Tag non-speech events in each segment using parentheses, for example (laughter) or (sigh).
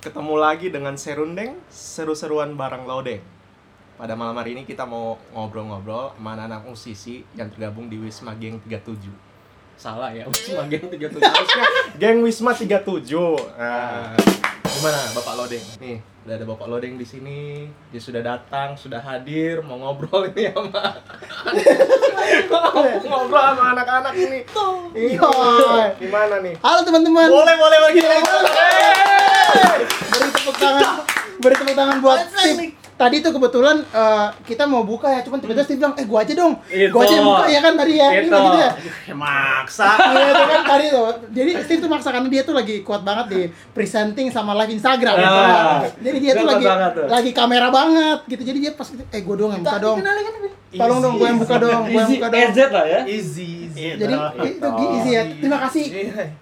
ketemu lagi dengan Serundeng seru-seruan bareng Lodeng. Pada malam hari ini kita mau ngobrol-ngobrol sama anak-anak musisi yang tergabung di Wisma Geng 37. Salah ya, Wisma Geng 37. Harusnya Geng Wisma 37. Nah, gimana Bapak Lodeng? Nih, udah ada Bapak Lodeng di sini. Dia sudah datang, sudah hadir, mau ngobrol ini sama (laughs) ngobrol sama anak-anak ini. Iya. Gimana nih? Halo teman-teman. Boleh, boleh bagi Beri tepuk tangan. Beri tepuk tangan buat Steve. Tadi tuh kebetulan eh, kita mau buka ya, cuman tiba-tiba Steve bilang, "Eh, gua aja dong." Itu. Gua aja yang buka ya kan tadi ya. Ini Itu. gitu ya. maksa Iya itu kan tadi tuh. Jadi Steve tuh maksa karena dia tuh lagi kuat banget di presenting sama live Instagram gitu. Ah. Jadi dia tuh lagi banget tuh. lagi kamera banget gitu. Jadi dia pas gitu, eh gua dong yang buka dong. Tolong dong gua yang buka dong, gua yang Easy buka dong. EZ lah ya. Easy, easy. Jadi itu easy ya. Terima kasih.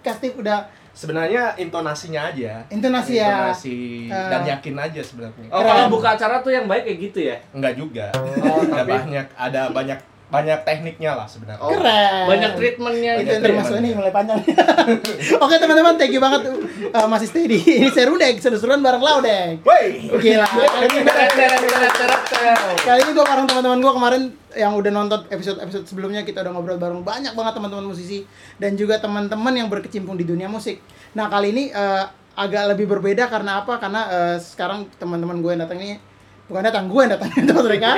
Kak Steve udah Sebenarnya intonasinya aja. Intonasi ya. Intonasi Eh. dan yakin aja sebenarnya. Oh, kalau buka acara tuh yang baik kayak gitu ya. Enggak juga. Oh, ada tapi- banyak ada banyak banyak tekniknya lah sebenarnya. Oh, Keren. Banyak treatmentnya itu gitu. yang ya, termasuk ini mulai panjang. (laughs) Oke teman-teman, thank you banget uh, masih stay di (laughs) ini seru deh, seru-seruan bareng Laudek. Woi. Gila. Kali ini gue bareng teman-teman gue kemarin yang udah nonton episode-episode sebelumnya kita udah ngobrol bareng banyak banget teman-teman musisi dan juga teman-teman yang berkecimpung di dunia musik. Nah kali ini uh, agak lebih berbeda karena apa? Karena uh, sekarang teman-teman gue yang datang ini bukan datang gue yang datang (laughs) tempat mereka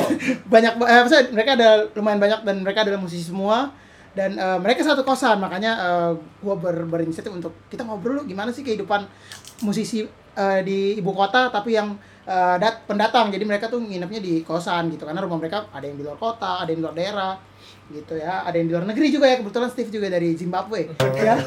(laughs) banyak eh, maksudnya mereka ada lumayan banyak dan mereka adalah musisi semua dan eh, mereka satu kosan makanya eh, gua ber berinisiatif untuk kita ngobrol gimana sih kehidupan musisi eh, di ibu kota tapi yang eh, dat pendatang. Jadi mereka tuh nginepnya di kosan gitu. Karena rumah mereka ada yang di luar kota ada yang di luar daerah gitu ya. Ada yang di luar negeri juga ya. Kebetulan Steve juga dari Zimbabwe. Ya.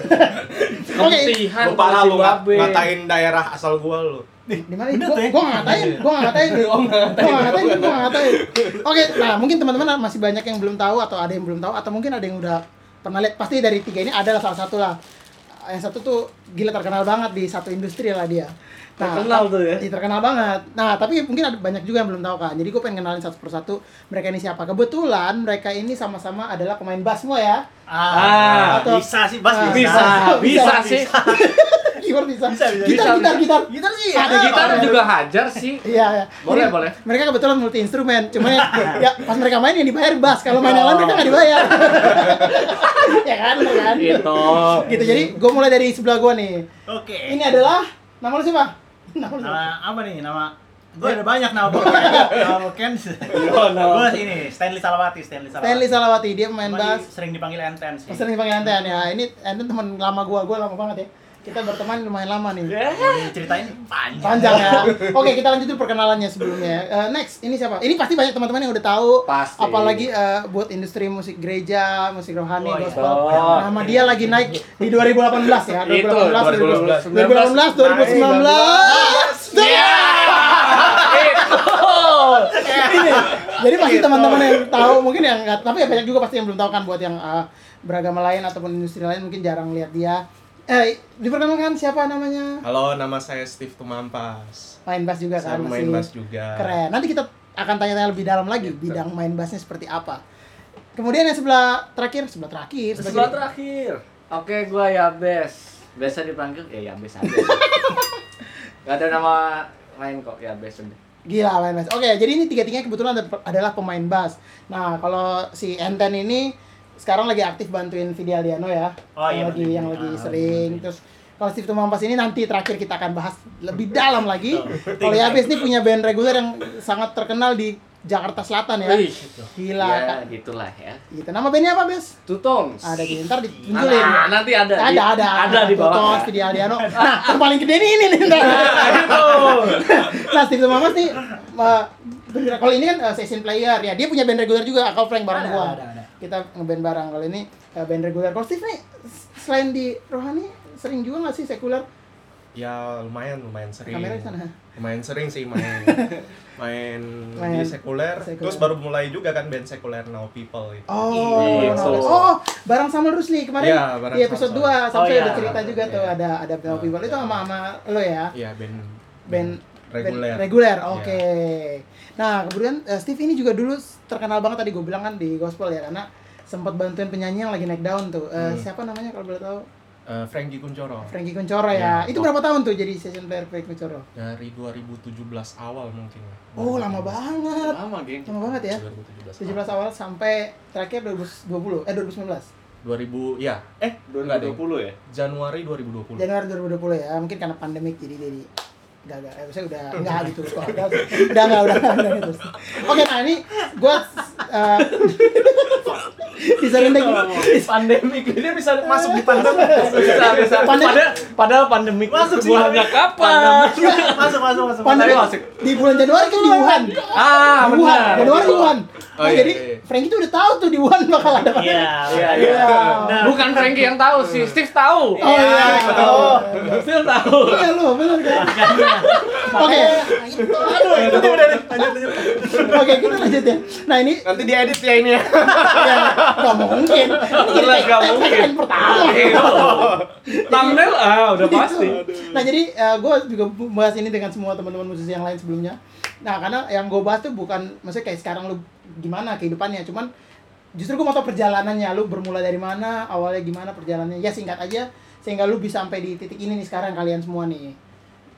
(laughs) Oke. Lu parah lu ngatain daerah asal gua lu. di mana gua, ya? gua nggak (laughs) ngatain gua ngatain. Gua ngatain gua ngatain. oke nah mungkin teman-teman masih banyak yang belum tahu atau ada yang belum tahu atau mungkin ada yang udah pernah lihat. Pasti dari tiga ini adalah salah satu lah. Yang satu tuh gila terkenal banget di satu industri lah dia Terkenal tuh ya. Iya, terkenal banget. Nah, tapi mungkin ada banyak juga yang belum tahu kan. Jadi gue pengen kenalin satu persatu mereka ini siapa. Kebetulan mereka ini sama-sama adalah pemain bass semua ya. Ah, Atau- bisa sih bas Ah, Bisa, bisa sih. Keyboard (laughs) bisa. Bisa, bisa. Gitar, Bisa, gitar, bisa. gitar. gitar sih Ada ya. Gitar juga hajar sih. (laughs) Iya, iya. Boleh, Jadi, boleh. Mereka kebetulan multi instrumen, cuma ya, (laughs) ya pas mereka main yang dibayar bass, kalau main yang lain mereka nggak dibayar. ya kan, ya kan. Gitu. Gitu. Jadi gue mulai dari sebelah gue nih. oke Ini adalah nama lu siapa? Nama apa nih nama gue ada banyak nama (laughs) nama Ken Oh, nama. gue ini Stanley Salawati Stanley Salawati Stanley Salawati, dia pemain Cuma bass. sering dipanggil Enten sih Sering dipanggil Enten ya. Ini Enten teman lama gua, gua lama banget ya. Kita berteman lumayan lama nih. Jadi ceritain panjang Panjang ya. (laughs) Oke, kita lanjut dulu perkenalannya sebelumnya. Eh, next, ini siapa? Ini pasti banyak teman-teman yang udah tahu. Pasti. Apalagi eh, buat industri musik gereja, musik rohani, Oh, iya. gospel. Oh. Nama dia lagi naik di 2018 ya. Itu, 2018, 2018. 2018, 2019. Iya. Ini. Jadi pasti teman-teman yang tahu mungkin yang nggak, tapi ya banyak juga pasti yang belum tahu kan buat yang eh, beragama lain ataupun industri lain mungkin jarang lihat dia. Eh, diperkenalkan siapa namanya? Halo, nama saya Steve Tumampas. Main bass juga Saya kan main masih. bass juga. Keren. Nanti kita akan tanya-tanya lebih dalam lagi bidang main bassnya seperti apa. Kemudian yang sebelah terakhir, sebelah terakhir, Sebelah terakhir. Oke, gua ya Bes. Biasa dipanggil ya ya Bes aja. (laughs) Gak ada nama lain kok ya Bes udah. Gila main bass. Oke, jadi ini tiga-tiganya kebetulan ada- adalah pemain bass. Nah, kalau si Enten ini sekarang lagi aktif bantuin Vidi Aldiano ya. Oh, yang iya, lagi bener. yang lagi Ah, sering. bener. Terus kalau Steve Tumampas ini nanti terakhir kita akan bahas lebih dalam lagi. Kalau Yabes ini punya band reguler yang sangat terkenal di Jakarta Selatan ya. Wih, Gila. Ya, Kak. gitulah ya. Gitu. Nama bandnya apa, Bes? Tutongs. Ada di ntar ditunjulin. Nah, nanti ada. ada di- ada Ada di bawah. Tutos, Vidi Aldiano nah yang paling gede nih ini nih ntar. Gitu. nah Steve Thomas nih uh, kalau ini kan uh, session player ya dia punya band reguler juga Akal Frank bareng Ada, gua ada, ada. Kita ngeband bareng kalau ini uh, band reguler kalau Steve nih selain di rohani sering juga nggak sih sekuler Ya lumayan, lumayan sering. kamera di sana Lumayan sering sih main main, (laughs) Main di sekuler. sekuler. Terus baru mulai juga kan band sekuler Now People itu. Oh, Gitu. oh, oh, bareng sama Rusli kemarin Iya, bareng di episode sama- 2 sampai Oh, iya. ada cerita juga tuh Iya. ada ada Bell Oh, People itu iya. sama sama lo ya Iya, band band reguler. reguler Iya. oke nah kemudian eh, Steve ini juga dulu terkenal banget tadi gue bilang kan di gospel ya karena sempat bantuin penyanyi yang lagi naik daun tuh Eh, Hmm. siapa namanya kalau boleh tahu Eh, Frankie Kuncoro Frankie Kuncoro ya. Iya. Itu berapa tahun tuh jadi session player Frankie Kuncoro? dari 2017 awal mungkin. Oh, lama banget. Lama, geng. Lama banget ya. 2017 17 awal sampai terakhir 2020 eh 2019. 2000 ya eh enggak deh 2020 ya? Januari 2020 Januari 2020 ya. Mungkin karena pandemik jadi jadi gagal. Eh, saya udah enggak gitu kok. Udah udah enggak udah enggak udah gitu. Oke, nah ini gua uh, di Serendeng Pandemik. Dia bisa masuk di pandemi. Bisa, bisa. Pandem- Padahal, padahal pandemik Masuk sih. bulannya kapan? Masuk, masuk, masuk. pandemi masuk. di bulan Januari kan di Wuhan. Ah, Di Wuhan, benar. Januari di Wuhan. Oh, Nah, iya, jadi iya, iya. Frankie tuh udah tahu tuh di Wuhan bakal ada. Iya. Iya, iya. Iya. Bukan Frankie yang tahu sih, Steve tahu. Oh iya. Oh. Steve tahu. Iya lu, benar kan? Oke. Aduh, itu dia udah lanjut, lanjut. Oke, kita lanjut ya. Nah, ini nanti diedit ya ini ya ya nggak mungkin. Ini jadi Jelas tag- mungkin. pertama. Iya. Thumbnail ah udah Gitu. pasti. Nah jadi gue juga bahas ini dengan semua teman-teman musisi yang lain sebelumnya. Nah karena yang gue bahas tuh bukan maksudnya kayak sekarang lu gimana kehidupannya, cuman justru gue mau tau perjalanannya, lu bermula dari mana, awalnya gimana perjalanannya. Ya singkat aja sehingga lu bisa sampai di titik ini nih sekarang kalian semua nih.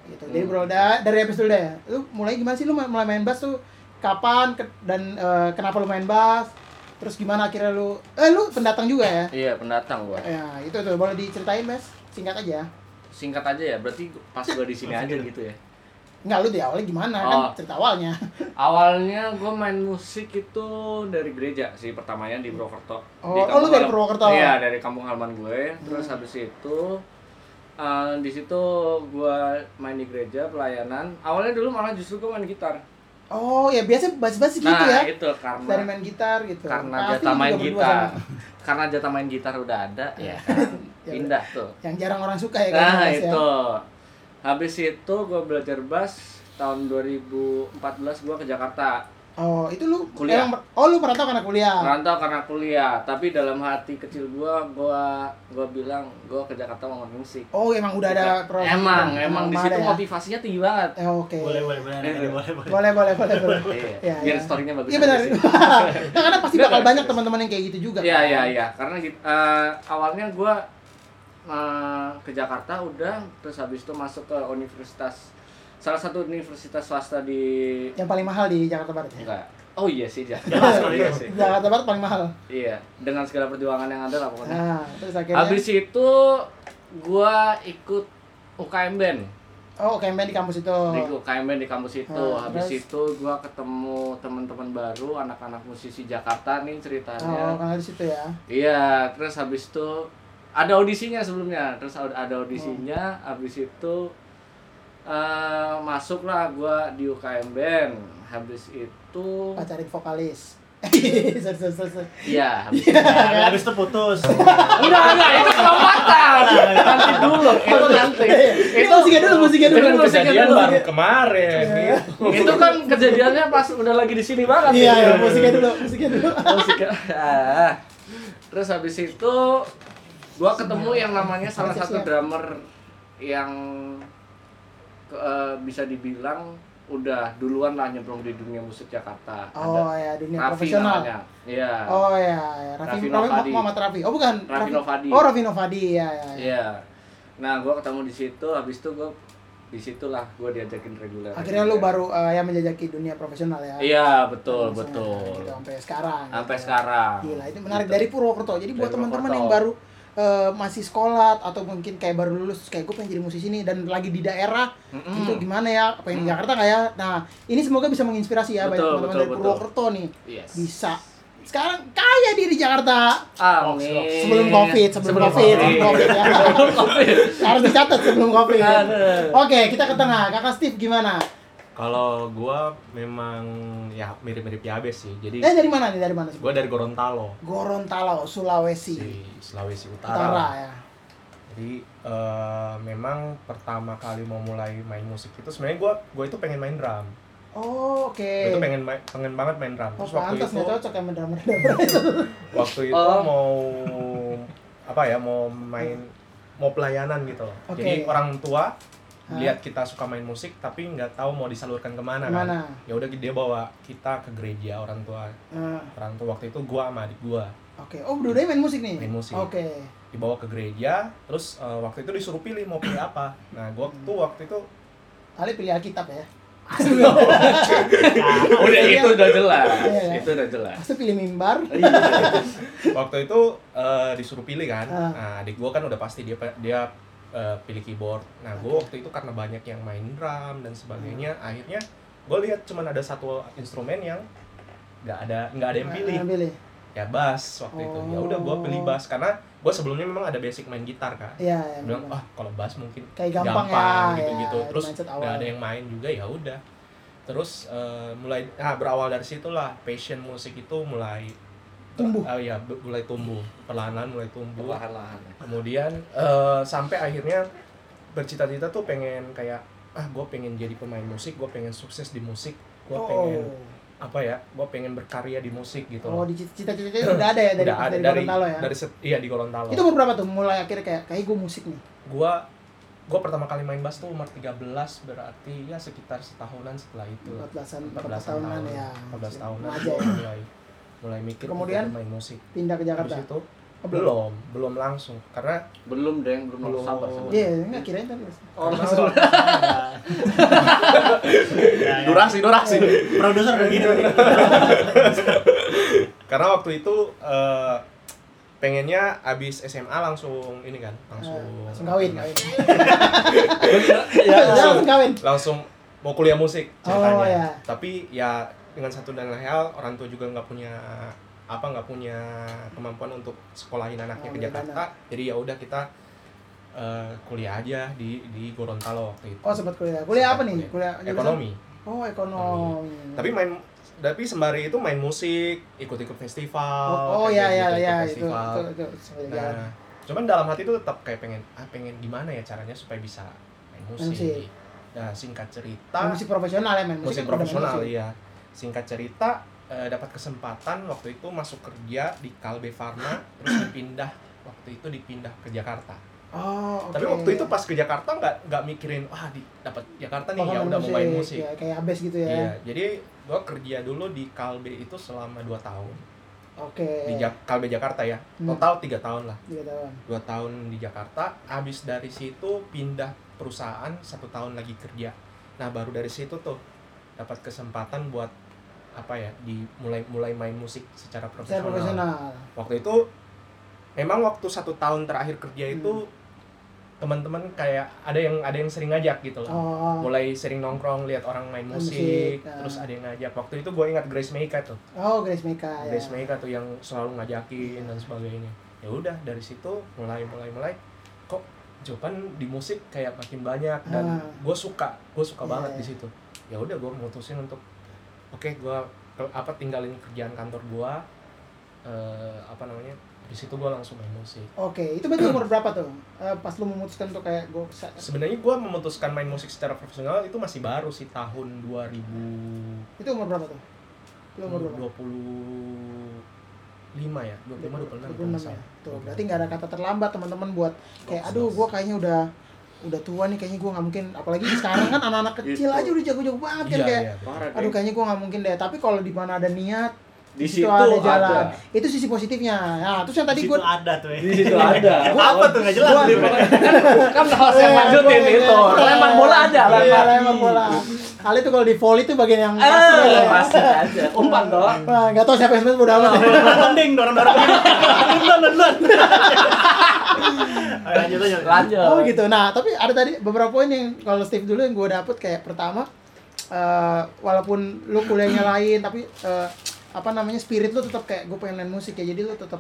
Gitu. Jadi bro, da- dari episode dulu deh. Lu mulai gimana sih lu mulai main bass tuh kapan ke- dan eh, kenapa lu main bass? Terus gimana akhirnya lu eh lu pendatang juga ya? Iya, pendatang gua. Ya, itu tuh boleh diceritain, Mas. Singkat aja. Singkat aja ya, berarti pas gua di sini aja (laughs) gitu ya. Enggak, lu di awalnya gimana? Kan Oh. cerita awalnya. (laughs) Awalnya gue main musik itu dari gereja sih pertamanya di Purwokerto. Oh, Di oh, lu kampung dari Purwokerto? Iya dari kampung halaman gue. Terus Hmm. habis itu eh, di situ gue main di gereja pelayanan. Awalnya dulu malah justru gue main gitar. Oh, ya biasa bass-bass gitu nah ya. itu karena Dari main gitar gitu. karena Pasti jatah lu main gitar. (laughs) Karena jatah main gitar udah ada, ya (laughs) kan. Ya Pindah tuh. Yang jarang orang suka ya kan. Nah bass ya. Habis itu gue belajar bass tahun 2014 gue ke Jakarta. Oh, itu lu Kuliah. emang- oh, lu merantau karena kuliah. Merantau karena kuliah, tapi dalam hati kecil gua gua gua bilang gua ke Jakarta mau main musik. Oh, emang udah ada Bukan. program- Emang, emang di situ ya? motivasinya tinggi banget. Eh, oke. Boleh, boleh, boleh, boleh, boleh, boleh. Boleh, boleh, boleh, boleh. Iya, Iya, biar iya. story-nya bagus. Iya benar. nah, (laughs) karena pasti bakal banyak teman-teman yang kayak gitu juga. Iya, kan? iya, iya. Karena eh, awalnya gua eh, ke Jakarta udah terus habis itu masuk ke universitas salah satu universitas swasta di Yang paling mahal di Jakarta Barat ya. enggak. Oh iya sih, ja- Jelas, iya sih. Jakarta Barat paling mahal. Iya, dengan segala perjuangan yang ada lah pokoknya. Nah, terus akhirnya Habis itu gua ikut UKM Band. Oh, campaign di kampus itu. di UKM Band di kampus itu. Oh, Habis terus? itu gua ketemu teman-teman baru, anak-anak musisi Jakarta nih Oh, ceritanya. karena di situ ya. Iya, terus habis itu ada audisinya sebelumnya. Terus ada audisinya, habis itu eh masuklah gua di UKM Band. Habis itu pacarin vokalis. (laughs) Iya, habis Nah, habis itu putus. Enggak, enggak, itu kelompatan. Nanti dulu, itu nanti. Ini musiknya dulu, musiknya dulu. Itu musiknya kejadian dulu. baru kemarin gitu. Itu kan kejadiannya pas udah lagi di sini banget. Iya, iya, musiknya dulu, musiknya dulu. (laughs) ah. terus habis itu gua ketemu yang namanya salah satu drummer yang ke- eh, bisa dibilang udah duluan lah nyemplung di dunia musik Jakarta Oh ada ya, dunia Raffi profesional. namanya iya Oh ya, ya. Raffi, Raffi Raffi Novadi. Muhammad Raffi. Oh bukan. Raffi Novadi. Oh Raffi Novadi, ya ya. ya. iya nah gua ketemu di situ habis itu gua di situlah gua diajakin reguler Akhirnya lu baru uh, ya menjajaki dunia profesional ya. iya betul Langsung, betul Gitu, sampai sekarang. sampai gitu. sekarang Gila, itu menarik Gitu. dari Purwokerto. Jadi buat teman-teman yang baru eh, masih sekolah atau mungkin kayak baru lulus kayak gue pengen jadi musisi nih dan lagi di daerah Mm-mm. itu gimana ya? Pengen di Mm. Jakarta nggak ya? Nah ini semoga bisa menginspirasi ya banyak Betul, teman-teman dari. Purwokerto nih. Yes. Bisa. Sekarang kaya di di Jakarta. Amin. sebelum covid sebelum, covid, sebelum covid ya. (laughs) Sebelum covid. harus dicatat sebelum covid. Oke kita ke tengah. Kakak Steve gimana Kalau gua memang ya mirip-mirip Yabes sih. Jadi eh dari mana nih dari mana sih gua dari Gorontalo, Gorontalo Sulawesi di Sulawesi Utara Utara. ya Jadi eh, memang pertama kali mau mulai main musik itu sebenarnya gua gua itu pengen main drum. oh oke Gua itu pengen main, pengen banget main drum. Oh, Terus waktu pantas itu cocok ya drummer drummer itu. (laughs) waktu itu Oh. mau apa ya mau main mau pelayanan gitu loh. Oke. Jadi orang tua Hah? lihat kita suka main musik tapi nggak tahu mau disalurkan ke mana kan. Ke mana? Ya udah dia bawa kita ke gereja orang tua. Nah, Orang tua waktu itu gua sama adik gua. oke. Oh, berdua main musik nih? Main musik. Oke. dibawa ke gereja terus eh, waktu itu disuruh pilih mau pilih apa nah gue tuh waktu itu Ali pilih Alkitab ya. (laughs) Udah itu udah jelas. Iya, iya. Itu udah jelas. Pasti pilih mimbar. waktu itu eh, disuruh pilih kan Ah. nah adik gue kan udah pasti dia dia eh, pilih keyboard. Nah gue waktu itu karena banyak yang main drum dan sebagainya akhirnya gue lihat cuman ada satu instrumen yang nggak ada nggak ada yang pilih. ya bass waktu itu. Ya udah gue pilih bass karena gue sebelumnya memang ada basic main gitar kan. Iya, ya, bilang ah kalau bass mungkin Kayak gampang ya, gitu gitu ya, terus nggak ada yang main juga ya udah. Terus eh, mulai ah berawal dari situlah. Passion musik itu mulai Tumbuh. Ah, ya mulai tumbuh perlahan-lahan mulai tumbuh Perlahan-lahan. kemudian eh, sampai akhirnya bercita-cita tuh pengen kayak ah gue pengen jadi pemain musik gue pengen sukses di musik gue Oh. pengen apa ya gue pengen berkarya di musik gitu Oh, di cita-citanya udah ada ya dari Udah ada dari, dari Gorontalo ya. dari set- iya di Gorontalo Itu umur berapa tuh mulai akhirnya kayak kayak gue musik nih. gua gua pertama kali main bass tuh umur 13 berarti ya sekitar setahunan setelah itu 14-an 14 14 tahunan ya. 14 tahunan ya. mulai mulai mikir Kemudian? main musik Pindah ke Jakarta. Habis itu Oh, belum. belum belum langsung karena Belum deh, belum Belum. sabar sama. Iya, enggak kirain tadi. Oh, karena langsung. (laughs) Ya, ya. durasi durasi Produser udah gitu (laughs) karena waktu itu eh, pengennya abis SMA langsung ini kan langsung Eh, langsung kawin, kawin. (laughs) ya, Langsung langsung, kawin. langsung mau kuliah musik ceritanya Oh, ya. tapi ya dengan satu dan lain hal orang tua juga nggak punya apa nggak punya kemampuan untuk sekolahin anaknya Oh, ke Jakarta jadi ya udah kita eh, kuliah aja di di Gorontalo waktu itu Oh, sempat kuliah. Kuliah apa nih? Kuliah. Ekonomi Oh, ekonomi. tapi main tapi sembari itu main musik ikut-ikut festival Oh, oh ya ya ya itu itu itu. Nah, cuman dalam hati tuh tetap kayak pengen ah pengen gimana ya caranya supaya bisa main musik. Musik. Nah, singkat cerita, musik profesional ya musik kan profesional musik. iya. Singkat cerita eh, dapat kesempatan waktu itu masuk kerja di Kalbe Farma terus dipindah waktu itu dipindah ke Jakarta. Oh, oke. Tapi waktu itu pas ke Jakarta nggak nggak mikirin wah di dapat Jakarta nih Oh, ya udah mau main musik. Ya, kayak abes gitu ya. Iya, jadi gua kerja dulu di Kalbe itu selama 2 tahun. Oke. Di Jak- Kalbe Jakarta ya. Hmm. Total tiga tahun lah. Tiga tahun. dua tahun di Jakarta habis dari situ pindah perusahaan satu tahun lagi kerja nah baru dari situ tuh dapat kesempatan buat apa ya di mulai mulai main musik secara Secara profesional profesional. waktu itu memang waktu satu tahun terakhir kerja itu Hmm. teman-teman kayak ada yang ada yang sering ngajak gitu loh Oh. mulai sering nongkrong lihat orang main musik, musik, terus ah. ada yang ngajak waktu itu gue ingat Grace Meika tuh Oh, Grace Meka ya. Grace Meika tuh yang selalu ngajakin dan sebagainya ya udah dari situ mulai mulai mulai kok jawaban di musik kayak makin banyak dan Ah. gue suka gue suka Iya, banget iya. di situ ya udah gue mutusin untuk oke gue apa tinggalin kerjaan kantor gue eh, apa namanya di situ gue langsung main musik Oke, itu berarti umur berapa tuh? Eh, pas lu memutuskan tuh kayak gue sebenarnya gue memutuskan main musik secara profesional itu masih baru sih tahun 2000 itu umur berapa tuh? Lu umur berapa? 25 ya 25 26 kalau 26 nggak ya. Tuh, berarti nggak ada kata terlambat teman-teman buat kayak aduh gua kayaknya udah udah tua nih kayaknya gua nggak mungkin apalagi sekarang kan anak-anak kecil Gitu. aja udah jago-jago banget kan Iya, kayak iya, Parah aduh kayaknya gua nggak mungkin deh tapi kalau di mana ada niat Di situ situ ada jalan ada. itu sisi positifnya nah terus yang tadi Di situ gua ada tuh ya. Di situ ada. (laughs) Apa tuh nggak jelas Gua- (laughs) kan yang Eh, lanjutin gua- itu. gua- Lempar bola aja, iya, lempar. lempar bola kali itu kalau di volley itu bagian yang pasti Eh, ya. pasti aja. Umpan doang. Nah, nggak tahu siapa yang sebenarnya bodo amat ya. (laughs) Mending dorong-dorong gini. Duluan, duluan. Lanjut aja. Lanjut. Oh gitu. Nah, tapi ada tadi beberapa poin yang kalau Steve dulu yang gue dapet kayak pertama eh, walaupun lu kuliahnya lain tapi eh, apa namanya spirit lu tetap kayak gue pengen main musik ya. Jadi lu tetap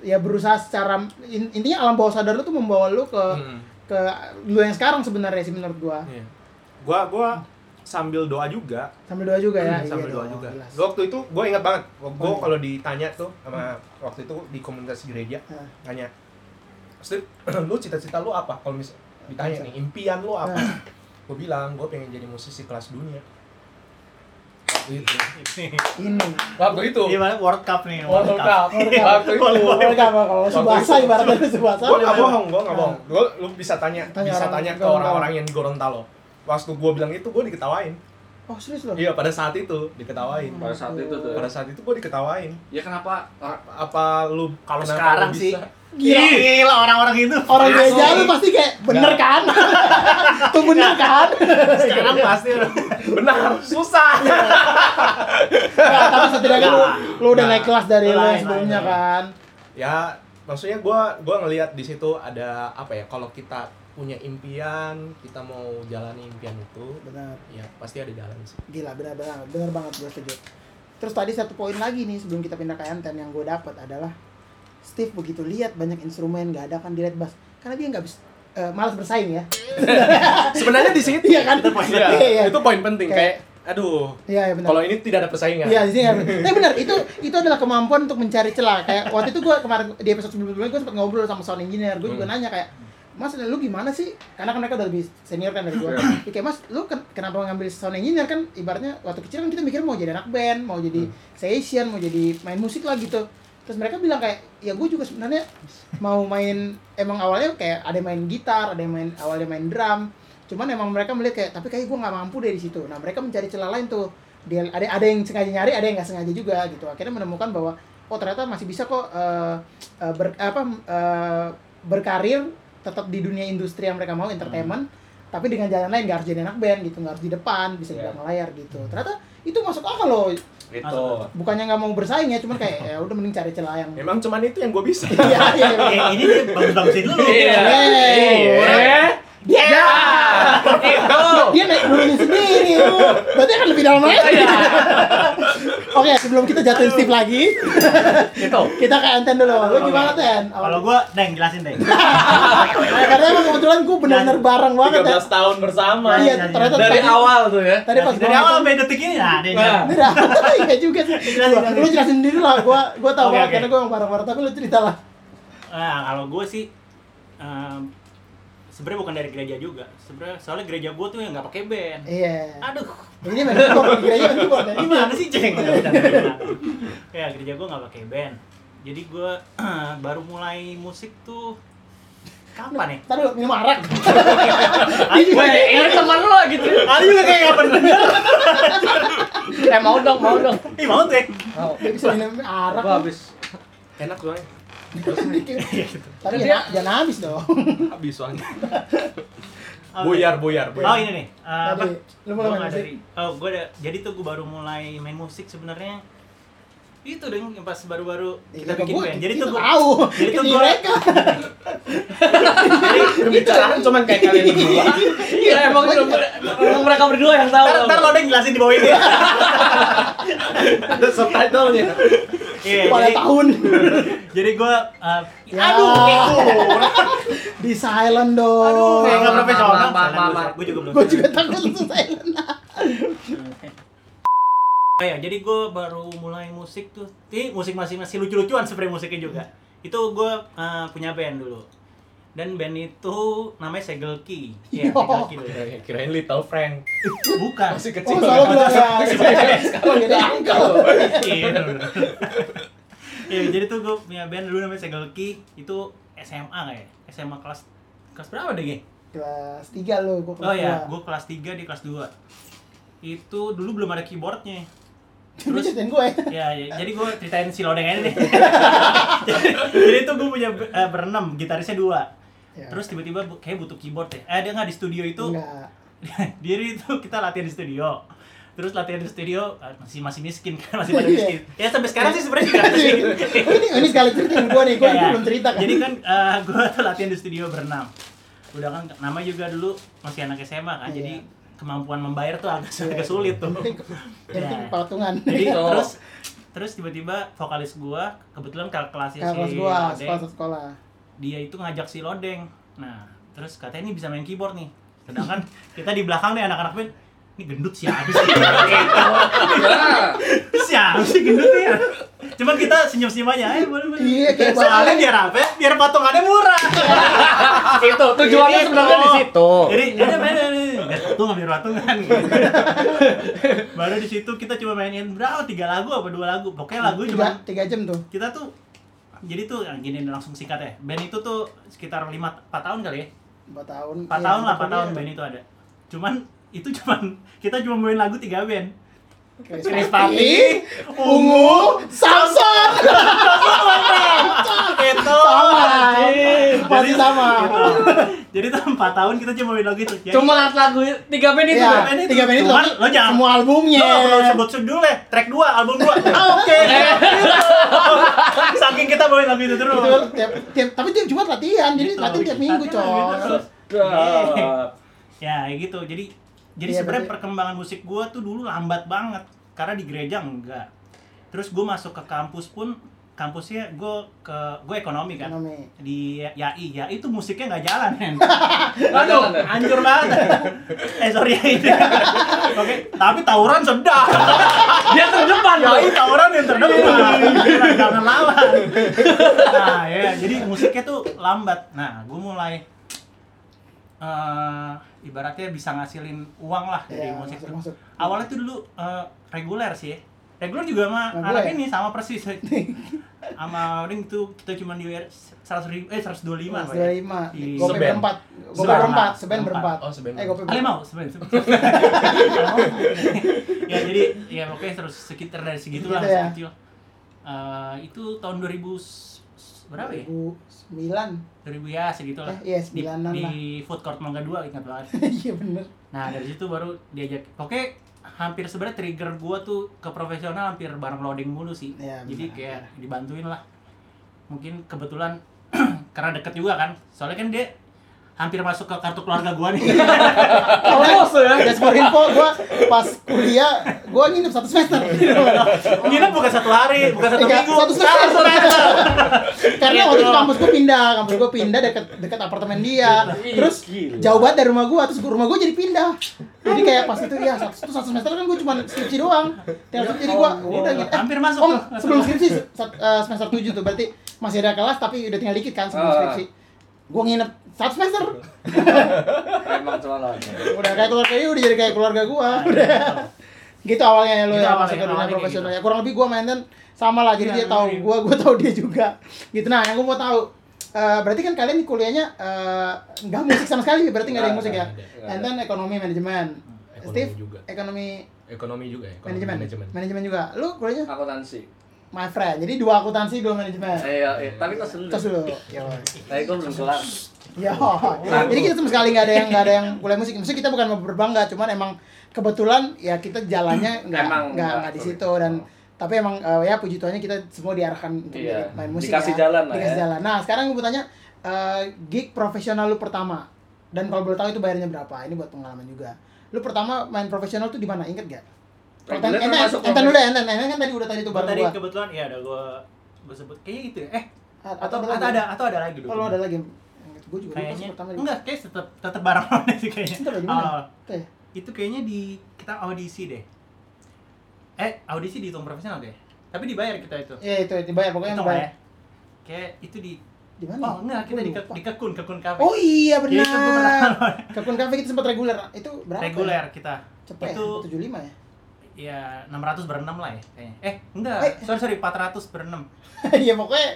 ya berusaha secara in- intinya alam bawah sadar lu tuh membawa lu ke Mm. ke lu yang sekarang sebenarnya sih menurut gua. Iya. Gua gua sambil doa juga, Sambil doa juga ya. Hmm, sambil Iya doa dong, juga. jelas. Gua waktu itu gua ingat banget. Gua gua Oh, iya. kalau ditanya tuh sama waktu itu di komunitas gereja Nah. tanya, "Steve, (clears throat) lu cita-cita lu apa?" Kalau misal ditanya nih, impian lu apa? Nah. Gua bilang, gua pengen jadi musisi kelas dunia. Gitu. Ini. Waktu itu. Gimana World Cup nih? World Cup. World Cup. Waktu itu. World Cup, kalau subasa ibaratnya subasa. Gue gak bohong, gue gak bohong. Gue lu bisa tanya, Tanya bisa orang tanya ke orang-orang yang di Gorontalo. Waktu gue bilang itu, gue diketawain. Oh, serius loh. Iya, pada saat itu diketawain. Hmm. Pada saat itu tuh. Pada saat itu gue diketawain. Ya kenapa? Ah, Apa lu Kalau sekarang sih? Gila. Gila orang-orang itu. Orang gereja lu pasti kayak bener kan? (laughs) Tuh bener kan? Sekarang pasti Benar, susah. (laughs) Nah, tapi setidaknya lu, lu udah Nah, naik kelas dari lu sebelumnya kan. ya, maksudnya gua gua ngelihat di situ ada apa ya? Kalau kita punya impian, kita mau jalani impian itu, Benar. ya pasti ada jalan sih. Gila, benar benar benar banget gue setuju. Terus tadi satu poin lagi nih sebelum kita pindah ke Enten yang gue dapat adalah Steve begitu lihat banyak instrumen nggak ada kan di lead bass karena dia nggak bisa eh, malas bersaing ya. (laughs) Sebenarnya di situ Iya kan? Iya, Iya, iya. itu poin penting Kayak- kayak aduh, Iya, iya benar. kalau ini tidak ada persaingan. Iya, nggak- Tapi benar, itu itu adalah kemampuan untuk mencari celah. Kayak waktu itu gue kemarin di episode sebelumnya gue sempat ngobrol sama sound engineer. Gue juga Hmm. nanya kayak, Mas, lu gimana sih? Karena kan mereka udah lebih senior kan dari gue. Iya. Ya, kayak Mas, lu ken- kenapa ngambil sound engineer kan? Ibaratnya waktu kecil kan kita mikir mau jadi anak band, mau jadi Hmm. session, mau jadi main musik lah gitu. Terus mereka bilang kayak, ya gue juga sebenarnya mau main, emang awalnya kayak ada yang main gitar, ada yang main awalnya main drum. Cuman emang mereka melihat kayak, tapi kayak gue nggak mampu dari situ. Nah mereka mencari celah lain tuh. Dia ada ada yang sengaja nyari, ada yang nggak sengaja juga gitu. Akhirnya menemukan bahwa oh ternyata masih bisa kok eh, eh, ber, apa eh, berkarir tetap di dunia industri yang mereka mau entertainment tapi dengan jalan lain nggak harus jadi anak band gitu nggak harus di depan bisa di Iya. belakang layar gitu ternyata itu masuk akal loh Itu. bukannya nggak mau bersaing ya cuman kayak ya udah mending cari celah yang (laughs) Memang cuman itu yang gue bisa. (laughs) iya iya Eh, ini dia bagus-bagusin lu. Iya. Iya. dia Ya. Itu. dia naik dulunya sendiri berarti akan lebih dalam lagi (laughs) Iya. oke sebelum kita jatuhin Steve lagi (laughs) Itu. kita ke Enten dulu lu gimana Ten Kalau gua, Deng, jelasin, Deng. Nah, (laughs) karena emang kebetulan gue benar-benar bareng banget ya 13 tahun bersama. iya Jelasin, ternyata Dari tadi- awal tuh ya. tadi pas Dari gua awal sampai detik ini, nah, dia Nah. (laughs) Iya juga sih. Lu jelasin sendiri lah, gua gua tahu Oke, banget oke. karena gua yang bareng-bareng tapi lu cerita lah. Nah, kalau gue sih em, sebenarnya bukan dari gereja juga. Sebenarnya soalnya gereja gue tuh yang nggak pakai band. Iya. Aduh, Ini main keyboard, kira-kira main keyboard. ya. gimana sih ceng? ya gereja gue nggak pakai band. Jadi gue (clears throat) baru mulai musik tuh kapan ya? Tadi lu minum arak. (laughs) Weh, ini teman lu lah gitu. Ada juga kayak nggak pernah. Eh mau dong, mau dong. Ih mau tuh ya. Mau. Dia bisa minum arak. Gua habis. Enak soalnya. Tapi jangan jangan habis dong. Habis soalnya. (laughs) Oke. Buyar, buyar, Oh buyar. ini nih. eh, apa? Lu mulai Gua main musik? Oh gue ada. Jadi tuh gue baru mulai main musik sebenarnya. Itu dong yang pas baru-baru kita Iya, bikin gua- band. Jadi tuh gue. tahu. Jadi tuh gua- mereka. Pembicaraan cuman kayak kalian berdua. Iya, emang emang mereka berdua yang tahu. Ntar, ntar lo deh jelasin di bawah ini. (laughs) Ada subtitlenya. Iya, Pada jadi, tahun. (laughs) jadi gue. Ya. aduh, (laughs) Di silent dong. aduh, kayak nggak profesional. Gue juga belum. Gua juga takut lu silent. (laughs) Oh ya, jadi gue baru mulai musik tuh. Ini musik masih masih lucu-lucuan sebenarnya musiknya juga. Itu gue uh, punya band dulu. Dan band itu namanya Segel Key. Iya, Yo. Segel Key dulu. Eh, Kirain Little Frank. Bukan. Masih Oh, kecil. salah bilang (laughs) ya. Sekarang jadi. Iya, bener. Iya, jadi tuh gue punya band dulu namanya Segel Key. Itu SMA kayak. SMA kelas kelas berapa deh, Ge? Kelas 3 lu, gua kelas Oh ya, dua. gue kelas 3 di kelas 2. Itu dulu belum ada keyboardnya. (laughs) Lu ceritain gue. ya, (laughs) ya, jadi gue ceritain si Lodeng ini deh. jadi, jadi tuh gue punya eh, berenam, gitarisnya dua. Ya. Terus tiba-tiba kayak butuh keyboard deh. Eh, dia nggak di studio itu. Enggak. (laughs) Diri itu kita latihan di studio. Terus latihan di studio eh, masih masih miskin kan, masih pada Iya. miskin. Ya sampai sekarang sih sebenarnya juga masih miskin. (laughs) ini ini sekali ceritain gua nih, gua Kayak, belum cerita kan. Jadi kan eh, gue tuh latihan di studio berenam. Udah kan nama juga dulu masih anak SMA kan. Iya. Jadi kemampuan membayar tuh agak, agak sulit tuh. (laughs) Yang penting Ya. patungan. Jadi Gitu. terus terus tiba-tiba vokalis gua kebetulan kakak kelasnya si Kelas gua, sekolah. Dia itu ngajak si Lodeng. Nah, terus katanya ini bisa main keyboard nih. Sedangkan (laughs) kita di belakang nih anak-anak band ini gendut siapa sih? (laughs) Siapa sih gendut ya? Cuman kita senyum-senyum aja, eh boleh boleh. Iya, kayak Soalnya biar apa? ya? Biar patungannya murah. (laughs) Itu tujuannya sebenarnya di situ. Jadi ada main patung ngambil patungan. Baru di situ kita cuma mainin berapa? Tiga lagu apa dua lagu? Pokoknya lagu cuma tiga jam tuh. kita tuh jadi tuh yang gini langsung singkat ya band itu tuh sekitar lima empat tahun kali ya Empat tahun. empat Iya, tahun lah empat tahun. band itu ada cuman (laughs) itu cuman kita cuma main lagu tiga band Krispati, Ungu, Samson. Itu. Sama. Masih sama. Jadi tuh 4 tahun kita cuma main lagu itu. Jadi, Cuma lagu tiga band itu. Iya, tiga band itu. Cuman lo jangan- semua albumnya. Lo perlu sebut judul deh, track 2, album 2 (laughs) Oke (laughs) Saking kita bawain lagu itu terus tapi tiap Jumat latihan, jadi Gitu, latihan tiap minggu, coy. gitu. (laughs) Ya kayak gitu, jadi jadi Iya, sebenarnya perkembangan musik gua tuh dulu lambat banget Karena di gereja enggak. Terus gua masuk ke kampus pun Kampusnya gue ke gue ekonomi kan. Ekonomi. di YAI. YAI itu musiknya nggak jalan Nggak Aduh, ya? hancur banget. Eh sorry YAI oke tapi tawuran sedap. Dia terdepan loh. YAI tawuran yang terdepan. Jangan lawan. Nah ya jadi musiknya tuh lambat. Nah gue mulai eh ibaratnya bisa ngasilin uang lah dari Iya, musik masuk, tuh. masuk. awalnya tuh dulu eh, reguler sih reguler juga sama Reguler. anak ini sama persis (laughs) sama Ring itu kita cuma di seratus ribu eh seratus dua lima Dua lima. Di- Gope Seben. berempat. Gope Seben. berempat, seben Berempat. Oh, seben. Eh, gope berempat. mau sebenarnya (laughs) (laughs) ya jadi ya oke terus sekitar dari segitu lah ya. kecil Eh, itu tahun 2000 s- s- berapa ya 2009. 2000 ya segitu lah Eh, iya, di, 9-an di lah. food court Mangga 2 ingat banget (laughs) Iya bener. nah dari situ baru diajak oke hampir sebenarnya trigger gua tuh ke profesional hampir bareng loading mulu sih Iya, jadi benar. kayak dibantuin lah mungkin kebetulan (clears throat) karena deket juga kan soalnya kan dia hampir masuk ke kartu keluarga gua nih (laughs) Polos ya. Guys, for info, gue pas kuliah, gue nginep satu semester. (laughs) Nginep bukan satu hari, bukan satu minggu, satu semester. satu semester. (laughs) Karena waktu itu kampus gue pindah, kampus gue pindah dekat dekat apartemen dia. Terus jauh banget dari rumah gue, terus gua- rumah gue jadi pindah. Jadi kayak pas itu ya satu, satu semester kan gue cuma skripsi doang. Skripsi, jadi gue udah gitu. Hampir masuk oh, sebelum skripsi eh, semester 7 tuh berarti masih ada kelas tapi udah tinggal dikit kan sebelum Ah. skripsi. Gue nginep satu semester. Emang udah kayak keluarga dia udah jadi kayak keluarga gua udah gitu awalnya ya lo Gitu ya masuk ke dunia profesional gitu. ya kurang lebih gua mainten sama lah jadi Iya, dia tahu iya. gua gua (laughs) tahu dia juga gitu nah yang gua mau tahu eh, berarti kan kalian di kuliahnya eh, nggak musik sama sekali berarti nggak ada yang musik ya and then ekonomi manajemen Ekonomi Steve juga. ekonomi Ekonomi juga ya. ekonomi manajemen manajemen. manajemen juga lu kuliahnya Akuntansi. my friend jadi dua akuntansi dua manajemen Iya, iya. tapi tas dulu. terus dulu Yo. Tapi gue belum kelar. Ya, jadi kita sama sekali nggak ada yang nggak ada yang kuliah musik. Maksudnya kita bukan mau berbangga, cuman emang kebetulan ya kita jalannya (clears throat) nggak nggak nggak di situ dan tapi emang eh, ya puji Tuhannya kita semua diarahkan untuk Iya, main musik dikasih ya. jalan lah dikasih ya. jalan. Nah sekarang gue mau tanya eh, gig profesional lu pertama dan kalau boleh tahu itu bayarnya berapa? Ini buat pengalaman juga. Lu pertama main profesional tuh di mana? Ingat gak? Enten, enten, deh, enten, enten kan tadi udah tadi tuh bareng tadi gua. kebetulan ya ada gua gua sebut kayaknya gitu ya. Eh, atau atau ada atau ada lagi dulu. Kalau ada lagi, gue juga kayaknya pertama. enggak, kayak tetap tetap bareng mana sih kayaknya. Tetap di? Awal. Oke. itu kayaknya di kita audisi deh. Eh, audisi dihitung profesional deh. Tapi dibayar kita itu. Iya itu dibayar pokoknya Itu dibayar. ya. Kayak itu di Di mana? Oh, enggak, kita di, ke, di kekun, kekun kafe. Oh iya Ya, itu benar. pernah. Kekun Cafe kita sempat reguler. Itu berapa? Reguler kita. Cepet itu ya? 75 ya? ya 600 berenam lah ya kayaknya. Eh, enggak. Eh. Sorry, sorry, 400 berenam. Iya pokoknya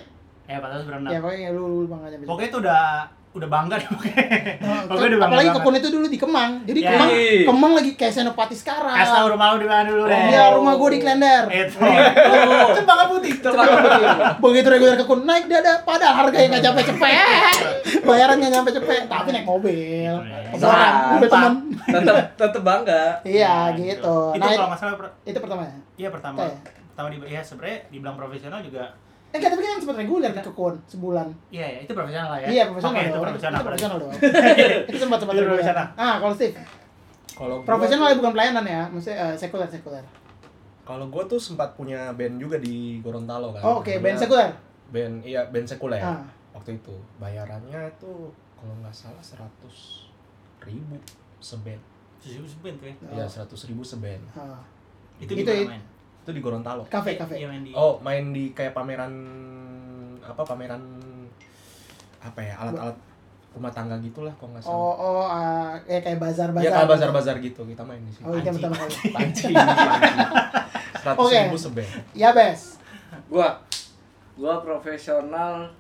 Eh, 400 berenam. ya pokoknya lu lu aja. Pokoknya itu udah udah bangga deh pokoknya. Nah, pokoknya udah bangga. apalagi banget. kekun itu dulu di Kemang. Jadi Ya. Kemang Ih. Kemang lagi kayak Senopati sekarang. Kasih tau rumah lu di mana dulu deh. Iya, rumah gua di Klender. Itu. Oh, (laughs) Cempaka putih. Begitu reguler kekun naik dada padahal harganya nggak nyampe cepet. (laughs) Bayaran nggak nyampe cepet, tapi naik mobil. Iya. Orang udah teman. tetap tetap bangga. Iya gitu. Itu Nah, kalau itu, nggak salah per- itu pertama ya. Iya pertama. Pertama di ya sebenarnya dibilang profesional juga Eh enggak, tapi kan yang sempat reguler di kekun sebulan. iya ya itu profesional lah ya. Iya, profesional Oke, dong. itu profesional. Itu profesional dong. (laughs) itu sempat sempat Itu reguler. profesional. Ah, kalau Steve, Kalau profesional ya bukan pelayanan ya, maksudnya eh, sekuler sekuler. Kalau gua tuh sempat punya band juga di Gorontalo kan. Oh, oke, band Namanya sekuler. Band iya band sekuler. Ah. Waktu itu bayarannya tuh kalau nggak salah seratus ribu seband. Susu susu tuh ya. Iya seratus ribu seband. Ah. Itu di Itu mana it- main? Itu di Gorontalo. Kafe, Iya, kafe. Iya main di. Oh main di kayak pameran apa pameran apa ya alat-alat rumah tangga gitulah kalau nggak salah. Oh, oh, ah, eh kayak bazar-bazar. Iya kayak bazar-bazar gitu kita main di sini. Oh, yang pertama kali. Panci, panci. Seratus Oke. ribu. Ya, Bes. Gua gua profesional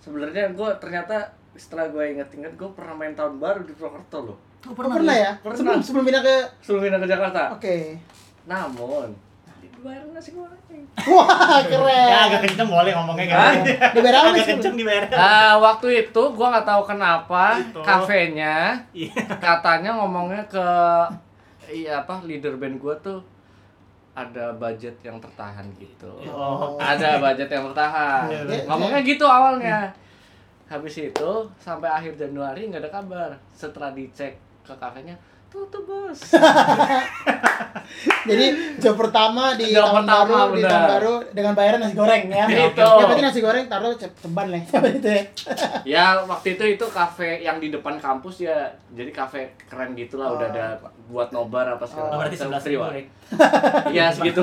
sebenarnya gua ternyata setelah gue inget-inget gue pernah main tahun baru di Purwokerto loh Tuh Oh, pernah ya? Pernah. Sebelum sebelum pindah ke sebelum pindah ke Jakarta Oke. Namun dibayar nasi goreng Wah, keren. Ya agak kenceng boleh ngomongnya kan. Dibayar apa, Agak Mas? kenceng dibayar. Ah, waktu itu gua nggak tahu kenapa Itu. kafenya Iya. katanya ngomongnya ke iya apa leader band gua tuh ada budget yang tertahan gitu. Oh. Ada budget yang tertahan. Iya, iya. Ngomongnya gitu awalnya. Habis itu sampai akhir Januari nggak ada kabar. Setelah dicek ke kafenya, tutup bos. (laughs) Jadi job pertama di Job tahun pertama, baru di benar. tahun baru dengan bayaran nasi goreng ya. Itu. Ya berarti nasi goreng taruh ce- ceban lah itu ya. (laughs) ya waktu itu itu kafe yang di depan kampus ya. Jadi kafe keren gitu lah. Udah ada buat nobar apa segala Oh, berarti sebelas ribu. wifi. (laughs) Iya segitu.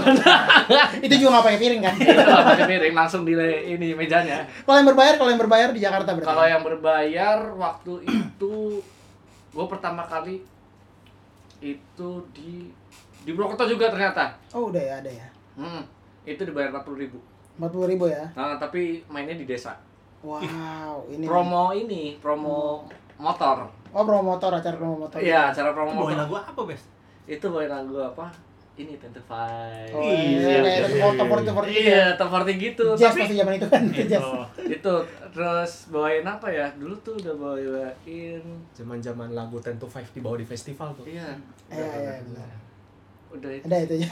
(laughs) itu juga nggak pakai piring kan. Itu nggak pakai piring langsung di ini mejanya. Kalau yang berbayar, kalau yang berbayar di Jakarta berarti. Kalau yang berbayar waktu itu gue pertama kali itu di di Purwokerto juga ternyata. Oh udah ya ada ya. Hmm, itu dibayar 40.000 ribu. Empat puluh ribu ya. Nah, tapi mainnya di desa. Wow (laughs) ini. Promo ini, promo motor. Oh promo motor acara promo motor. Iya, acara Itu promo bawain motor. lagu apa, Bes? Itu bawain lagu apa? Ini Tentify. Oh, Iya, iya, kayak iya, foto iya, foto iya. foto Iya, temporty gitu. Jazz Tapi pasti zaman itu kan itu Itu. jazz. itu terus bawain apa ya? Dulu tuh udah bawain Zaman-zaman lagu Ten to Five dibawa di festival tuh. iya, Iya iya. Udah itu. Ada itu ya.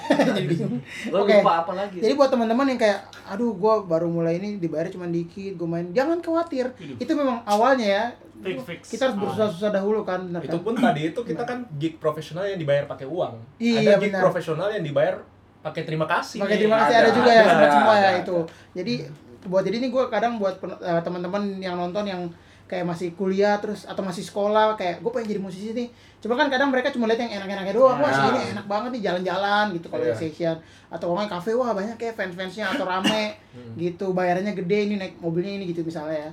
Gue Oke. lupa apa lagi. Jadi buat teman-teman yang kayak, aduh, gue baru mulai ini dibayar cuma dikit, gue main, jangan khawatir. Hidup. Itu memang awalnya ya. Fix, fix. Kita harus berusaha-susah dahulu kan, benar Itu kan? pun tadi itu kita kan gig profesional yang dibayar pakai uang. Iya, ada gig benar. profesional yang dibayar pakai terima kasih. Pakai terima kasih ada, Ada, juga ya, ada, semua ya ada, itu. Jadi buat jadi ini gue kadang buat eh, teman-teman yang nonton yang kayak masih kuliah terus atau masih sekolah kayak gue pengen jadi musisi nih. Cuma kan kadang mereka cuma lihat yang enak-enaknya doang. Wah Nah. ini enak banget nih jalan-jalan gitu kalau di session atau orang kafe wah banyak kayak fans-fansnya atau rame (laughs) gitu. Bayarannya gede ini naik mobilnya ini gitu misalnya ya.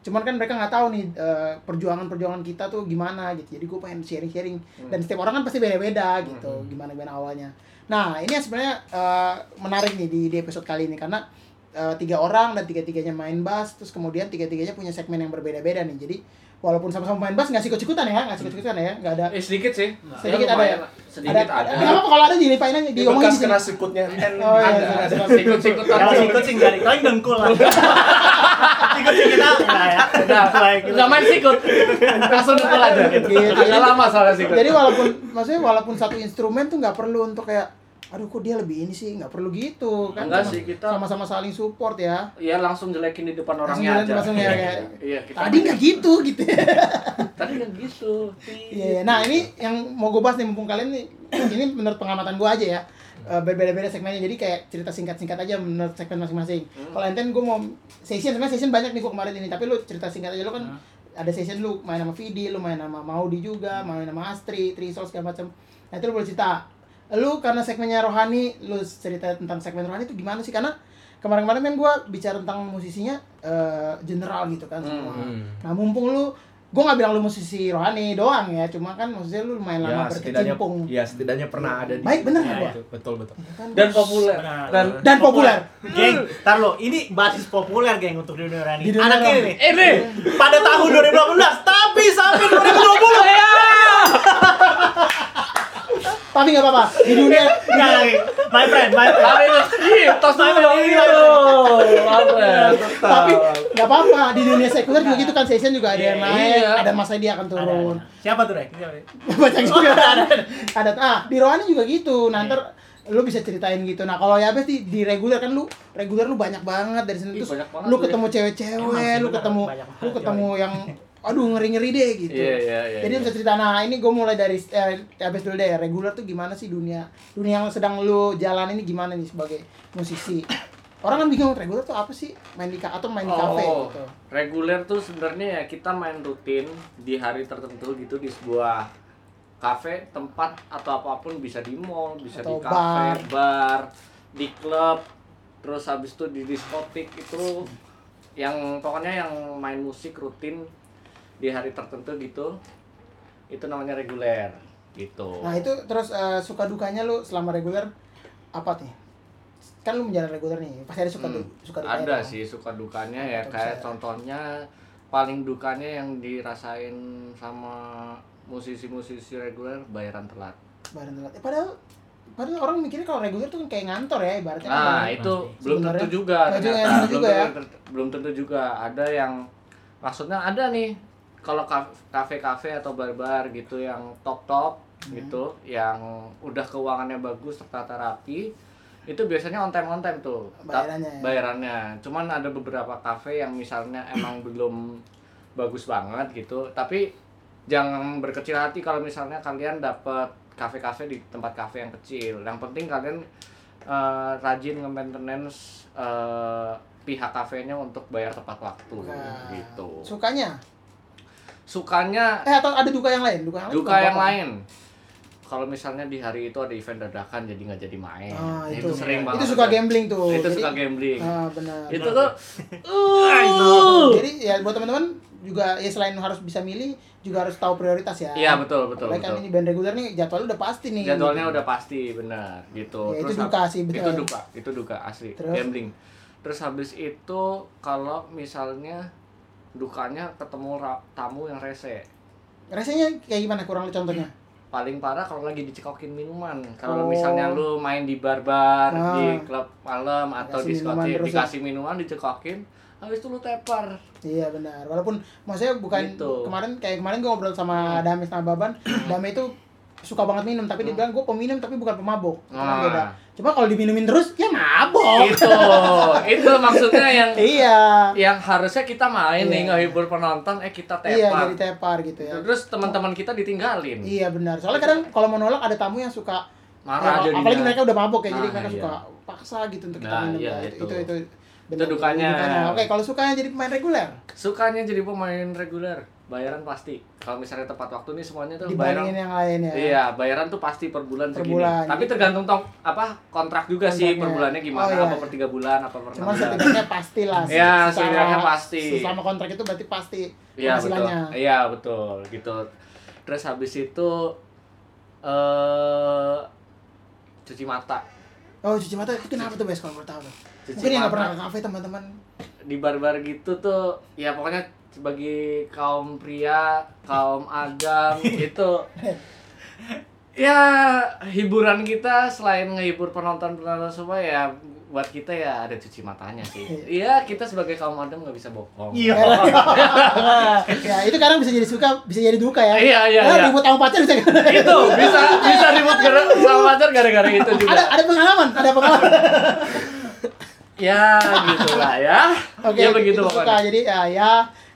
Cuman kan mereka nggak tahu nih eh, perjuangan-perjuangan kita tuh gimana gitu. Jadi gue pengen sharing-sharing. Dan setiap orang kan pasti beda-beda gitu gimana gimana awalnya. Nah ini yang sebenarnya eh, menarik nih di, di episode kali ini. Karena eh, tiga orang dan tiga-tiganya main bass terus kemudian tiga-tiganya punya segmen yang berbeda-beda nih jadi walaupun sama-sama main bass nggak sikut-sikutan ya nggak sikut-sikutan ya nggak ada Eh sedikit sih. Sedikit Ya, ada ya? Sedikit ada. nggak apa kalau ada dilipain aja Di diomongin bekas kena sikutnya. Oh, iya, ada, iya, ada. iya. Sikut-sikut Kalau sikut sih enggak, paling dengkul lah. Sikut sih kita enggak ya. Udah, Baik, udah main sikut. Langsung dengkul aja. Gitu. Agak lama soalnya sikut. jadi walaupun maksudnya walaupun satu instrumen tuh nggak perlu untuk kayak aduh kok dia lebih ini sih? Nggak perlu gitu kan? Enggak Sama- sih, kita- sama-sama saling support ya. Iya langsung jelekin di depan Langsung orangnya jalan- aja. langsung ya kayak Iya, kita tadi nggak gitu gitu (laughs) Tadi kan gitu. Iya, iya. nah ini yang mau gue bahas nih mumpung kalian nih (clears throat) ini menurut pengamatan gue aja ya. Eh, berbeda-beda segmennya jadi kayak cerita singkat-singkat aja menurut segmen masing-masing. Hmm. kalau enten gue mau session sebenarnya session banyak nih gue kemarin ini tapi lu cerita singkat aja. Lu kan ada session lu main sama Vidi lu main sama Maudi juga main sama Astri Trisol segala macam nah itu lu boleh cerita lu karena segmennya rohani lu cerita tentang segmen rohani itu gimana sih karena kemarin-kemarin kan gue bicara tentang musisinya eh, general gitu kan semua Hmm. nah mumpung lu gue nggak bilang lu musisi rohani doang ya cuma kan maksudnya lu lumayan Ya, lama setidaknya berkecimpung ya setidaknya pernah ada di Baik, bener Ya, Gua? itu, betul betul. kan? Dan populer. Benar. Dan dan populer Geng, tar lo, ini basis populer geng untuk di dunia dunia Anak ini nih, ini pada tahun 2018, tapi sampai 2020 (laughs) ya. Tapi nggak apa-apa di dunia Enggak lagi. My friend, my friend. Tos dulu dong ini loh. tapi nggak apa-apa di dunia sekuler juga gitu kan session juga ada yang Iya, naik iya. ada masa dia akan turun. Siapa tuh, Rek? Siapa, Rek? banyak juga ada ada ah di rohani juga gitu nah ntar lu bisa ceritain gitu nah kalau ya di, di reguler kan lu reguler lu banyak banget dari sini terus lu tuh ketemu cewek-cewek lu ketemu lu ketemu yang (laughs) aduh ngeri-ngeri deh gitu Iya, iya, iya. jadi bisa cerita nah ini gue mulai dari eh, abis dulu deh reguler tuh gimana sih dunia dunia yang sedang lu jalan ini gimana nih sebagai musisi orang kan bingung reguler tuh apa sih main di atau main di kafe Oh, gitu reguler tuh sebenarnya ya kita main rutin di hari tertentu gitu di sebuah kafe, tempat atau apa pun bisa di mall, bisa Atau di kafe, bar. di klub, terus habis itu di diskotik itu yang pokoknya yang main musik rutin di hari tertentu gitu. Itu namanya reguler gitu. nah itu terus eh, suka dukanya lu selama reguler apa nih kan lu menjalani reguler nih pasti ada suka Hmm, du- suka dukanya ada sih suka dukanya ya Atau kayak bisa- contohnya paling dukanya yang dirasain sama musisi-musisi reguler bayaran telat Barang telat. Eh, padahal padahal orang mikirnya kalau reguler tuh kan kayak ngantor ya ibaratnya kan Nah, kayak- itu belum tentu Sebenarnya juga nggak juga, ternyata. nggak belum juga ya. belum tentu juga ada yang maksudnya ada nih kalau kaf- kafe-kafe atau bar-bar gitu yang top-top Hmm. gitu yang udah keuangannya bagus tertata rapi itu biasanya on time on time tuh Bayarannya ya. bayarannya. Cuman ada beberapa kafe yang misalnya emang (clears throat) belum bagus banget gitu tapi jangan berkecil hati kalau misalnya kalian dapat kafe-kafe di tempat kafe yang kecil. Yang penting kalian eh, rajin nge-maintenance eh, pihak kafenya untuk bayar tepat waktu Nah, gitu. sukanya sukanya eh atau ada duka yang lain? Duka yang lain duka nggak yang lain. Kalau misalnya di hari itu ada event dadakan jadi nggak jadi main. Ah, itu, itu. sering itu banget suka tuh. gambling tuh. Itu Jadi- suka gambling. Ah benar. Itu tuh Ah, itu. jadi ya buat teman-teman juga ya selain harus bisa milih juga harus tahu prioritas ya. Iya betul betul Apalagi kan betul. ini band reguler nih jadwalnya udah pasti nih jadwalnya gitu. udah pasti benar gitu. Ya, itu hab- duka sih, betul. itu duka itu duka asli Terus? gambling. Terus habis itu kalau misalnya dukanya ketemu tamu yang rese rasanya kayak gimana kurang lu contohnya paling parah kalau lagi dicekokin minuman kalau Oh. misalnya lu main di bar-bar Ah. di klub malam atau di minuman diskotik ya? dikasih minuman dicekokin habis itu lu tepar iya benar walaupun maksudnya bukan Gitu. Hmm. kemarin kayak kemarin gue ngobrol sama Dame sama Baban Dame itu suka banget minum tapi dia bilang gue peminum tapi bukan pemabuk itu kan Ah. beda. Cuma kalau diminumin terus ya mabok. Itu itu maksudnya yang iya. yang harusnya kita main nih Iya. ngehibur penonton eh kita iya tepar jadi tepar. gitu ya. Terus teman-teman kita ditinggalin. Iya benar. Soalnya kadang kalau mau nolak ada tamu yang suka marah ya, apalagi mereka udah mabok ya jadi Nah, mereka iya. suka paksa gitu untuk kita Nah, minum iya, ya. itu. itu itu. Itu dukanya. oke kalau sukanya jadi pemain reguler? Sukanya jadi pemain reguler bayaran pasti kalau misalnya tepat waktu nih semuanya tuh bayaran dibandingin yang lain ya Iya, bayaran tuh pasti per bulan Per segini. bulan. Tapi tergantung tong apa kontrak juga sih Kontraknya. per bulannya gimana, Oh, iya. apa per tiga bulan, apa per bulan. setidaknya pasti lah. Iya, setidaknya pasti. Selama kontrak itu berarti pasti Iya betul. Iya betul gitu. Terus habis itu eh cuci mata Oh cuci mata itu kenapa tuh bes kalau tahu tuh? Cuci Mungkin yang mata. pernah ke kafe teman-teman. di bar-bar gitu tuh ya pokoknya sebagai kaum pria, kaum agam (laughs) itu ya hiburan kita selain ngehibur penonton-penonton semua ya buat kita ya ada cuci matanya sih. Iya, kita sebagai kaum adam nggak bisa bohong. Iya. (laughs) ya itu kadang bisa jadi suka, bisa jadi duka ya. Iya, iya, Karena iya. ribut sama pacar bisa. itu bisa bisa ribut gara sama pacar gara-gara itu juga. ada ada pengalaman, ada pengalaman. Ya, gitulah ya. Oke, ya begitu itu suka. pokoknya. Jadi ya ya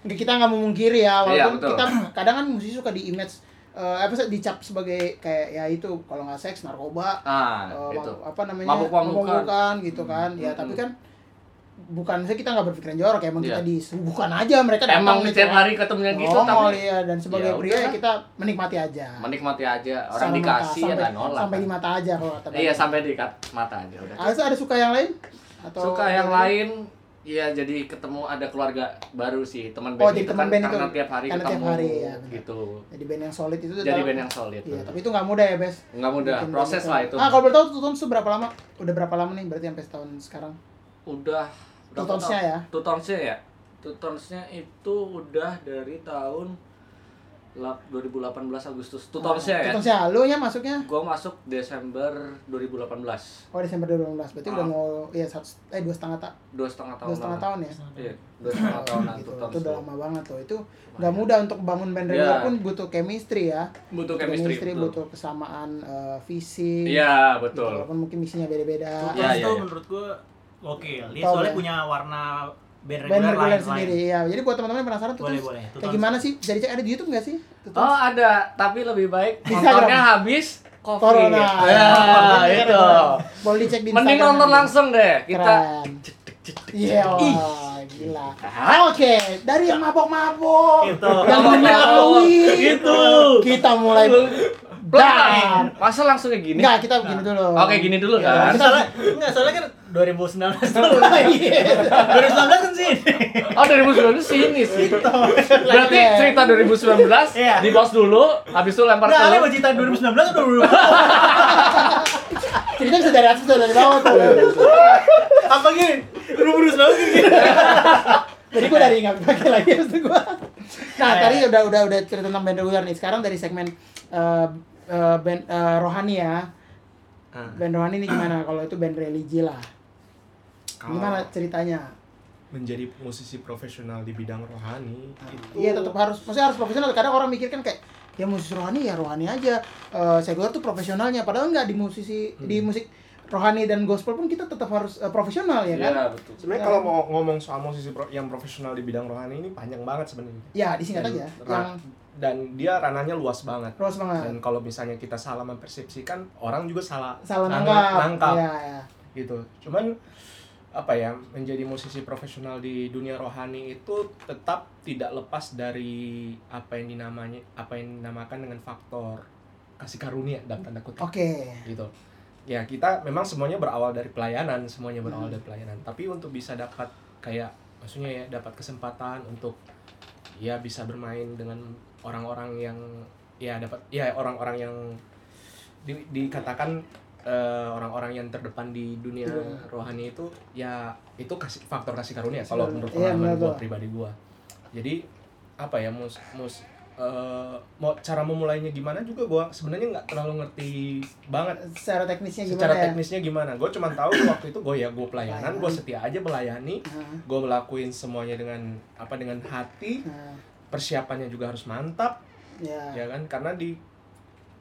kita nggak memungkiri ya Iya, walaupun betul. kita (clears throat) kadang kan musisi suka di image eh, apa sih dicap sebagai kayak ya itu kalau nggak seks narkoba Ah, eh, itu. apa namanya Mabuk-mabukan. mabuk-mabukan gitu kan ya Hmm, tapi hmm. kan bukan saya kita nggak berpikiran jorok ya emang Iya. kita disuguhkan aja mereka datang Emang gitu setiap kan. hari ketemunya gitu Nongol, tapi iya dan sebagai Ya pria ya kita menikmati aja menikmati aja. Orang Sama dikasih mata, ya sampai, nolak. sampai di kan. mata aja kalau Iya, sampai di mata aja udah. ada ada suka yang lain atau Suka yang lain ya jadi ketemu ada keluarga baru sih teman Oh, band jadi itu teman kan band itu. karena tiap hari Karena tiap ketemu hari, ya, benar. gitu jadi band yang solid itu jadi dalam- band yang solid Iya, tapi itu nggak mudah ya, Bes. nggak mudah Bikin proses lah itu. Ah, kalau boleh tahu Tutons berapa lama? Udah berapa lama nih berarti sampai setahun sekarang? udah Tutonsnya ya? Tutonsnya ya Tutonsnya itu udah dari tahun 2018 Agustus Tutonsnya ya Tutonsnya lu nya masuknya? gua masuk Desember 2018 Oh, Desember 2018. Berarti udah Ah. mau iya satu eh dua setengah ta dua setengah tahun dua setengah tahun ya. iya dua setengah (laughs) tahunan gitu. Itu udah tuh. lama banget tuh. Itu nggak mudah untuk bangun band regular Iya. pun butuh chemistry ya. butuh chemistry, betul. butuh kesamaan eh, visi. iya Gitu, betul Walaupun mungkin misinya beda-beda. Iya, Terus iya, tuh iya. menurut gua oke. Dia Tahu soalnya ya. punya warna band Band reguler regular lain sendiri, iya. Jadi buat teman-teman yang penasaran tuh Boleh, boleh. kayak gimana sih? Jadi cek ada di YouTube nggak sih? Tutons? Oh ada, tapi lebih baik nontonnya habis covid. Corona. Ya, itu. Boleh dicek di Mending Instagram nonton langsung deh. Kita. Iya, wah, gila. Oke, dari yang mabok-mabok, Itu. yang duniawi, Itu. kita mulai pelan. Masa langsung kayak gini? enggak kita begini dulu. Oke, gini dulu Ya, kan. kita- soalnya enggak soalnya kan 2019 tuh. Iya. 2019 kan sih. Oh 2019 sini sih. Berarti Iya. cerita 2019 Iya. di pause dulu, habis itu lempar Enggak, ke mau cerita 2019 atau 2020? Cerita bisa dari atas dari bawah tuh. Apa gini? 2019 gini. Jadi gue dari ingat pakai lagi itu gue. Nah, tadi udah udah udah cerita tentang band regular nih. Sekarang dari segmen eh, eh, band eh, rohani ya. Ah. Band rohani ini gimana? Kalau itu band religi lah. Kalau Gimana ceritanya? menjadi musisi profesional di bidang rohani itu Iya tetap harus, maksudnya harus profesional. Kadang orang mikir kan kayak ya musisi rohani ya rohani aja. Eh sekuler tuh profesionalnya. Padahal enggak di musisi di Hmm. musik rohani dan gospel pun kita tetap harus eh, profesional ya kan? Iya, betul. sebenarnya Ya. kalau mau ngomong soal musisi pro- yang profesional di bidang rohani ini panjang banget sebenarnya Ya disingkat Dan aja. Yang dan dia ranahnya luas banget terus banget. dan kalau misalnya kita salah mempersepsikan orang juga salah Salah nang- nangkap. nangkap Iya, iya. gitu cuman apa ya menjadi musisi profesional di dunia rohani itu tetap tidak lepas dari apa yang dinamanya apa yang dinamakan dengan faktor kasih karunia dalam tanda kutip Oke. gitu ya kita memang semuanya berawal dari pelayanan semuanya berawal Hmm. dari pelayanan tapi untuk bisa dapat kayak maksudnya ya dapat kesempatan untuk ya bisa bermain dengan orang-orang yang ya dapat ya orang-orang yang di- dikatakan eh, orang-orang yang terdepan di dunia Iya. rohani itu ya itu kasih faktor kasih karunia kalau menurut Iya, pengalaman gua tuh. pribadi gua jadi apa ya mus mus eh, mau cara memulainya gimana juga gua sebenarnya nggak terlalu ngerti banget. Secara teknisnya gimana secara ya? teknisnya gimana. Gue cuma tahu (coughs) waktu itu gue ya gue pelayanan gue setia aja melayani. Nah, gue ngelakuin semuanya dengan apa dengan hati. Nah, persiapannya juga harus mantap. Ya. ya kan? Karena di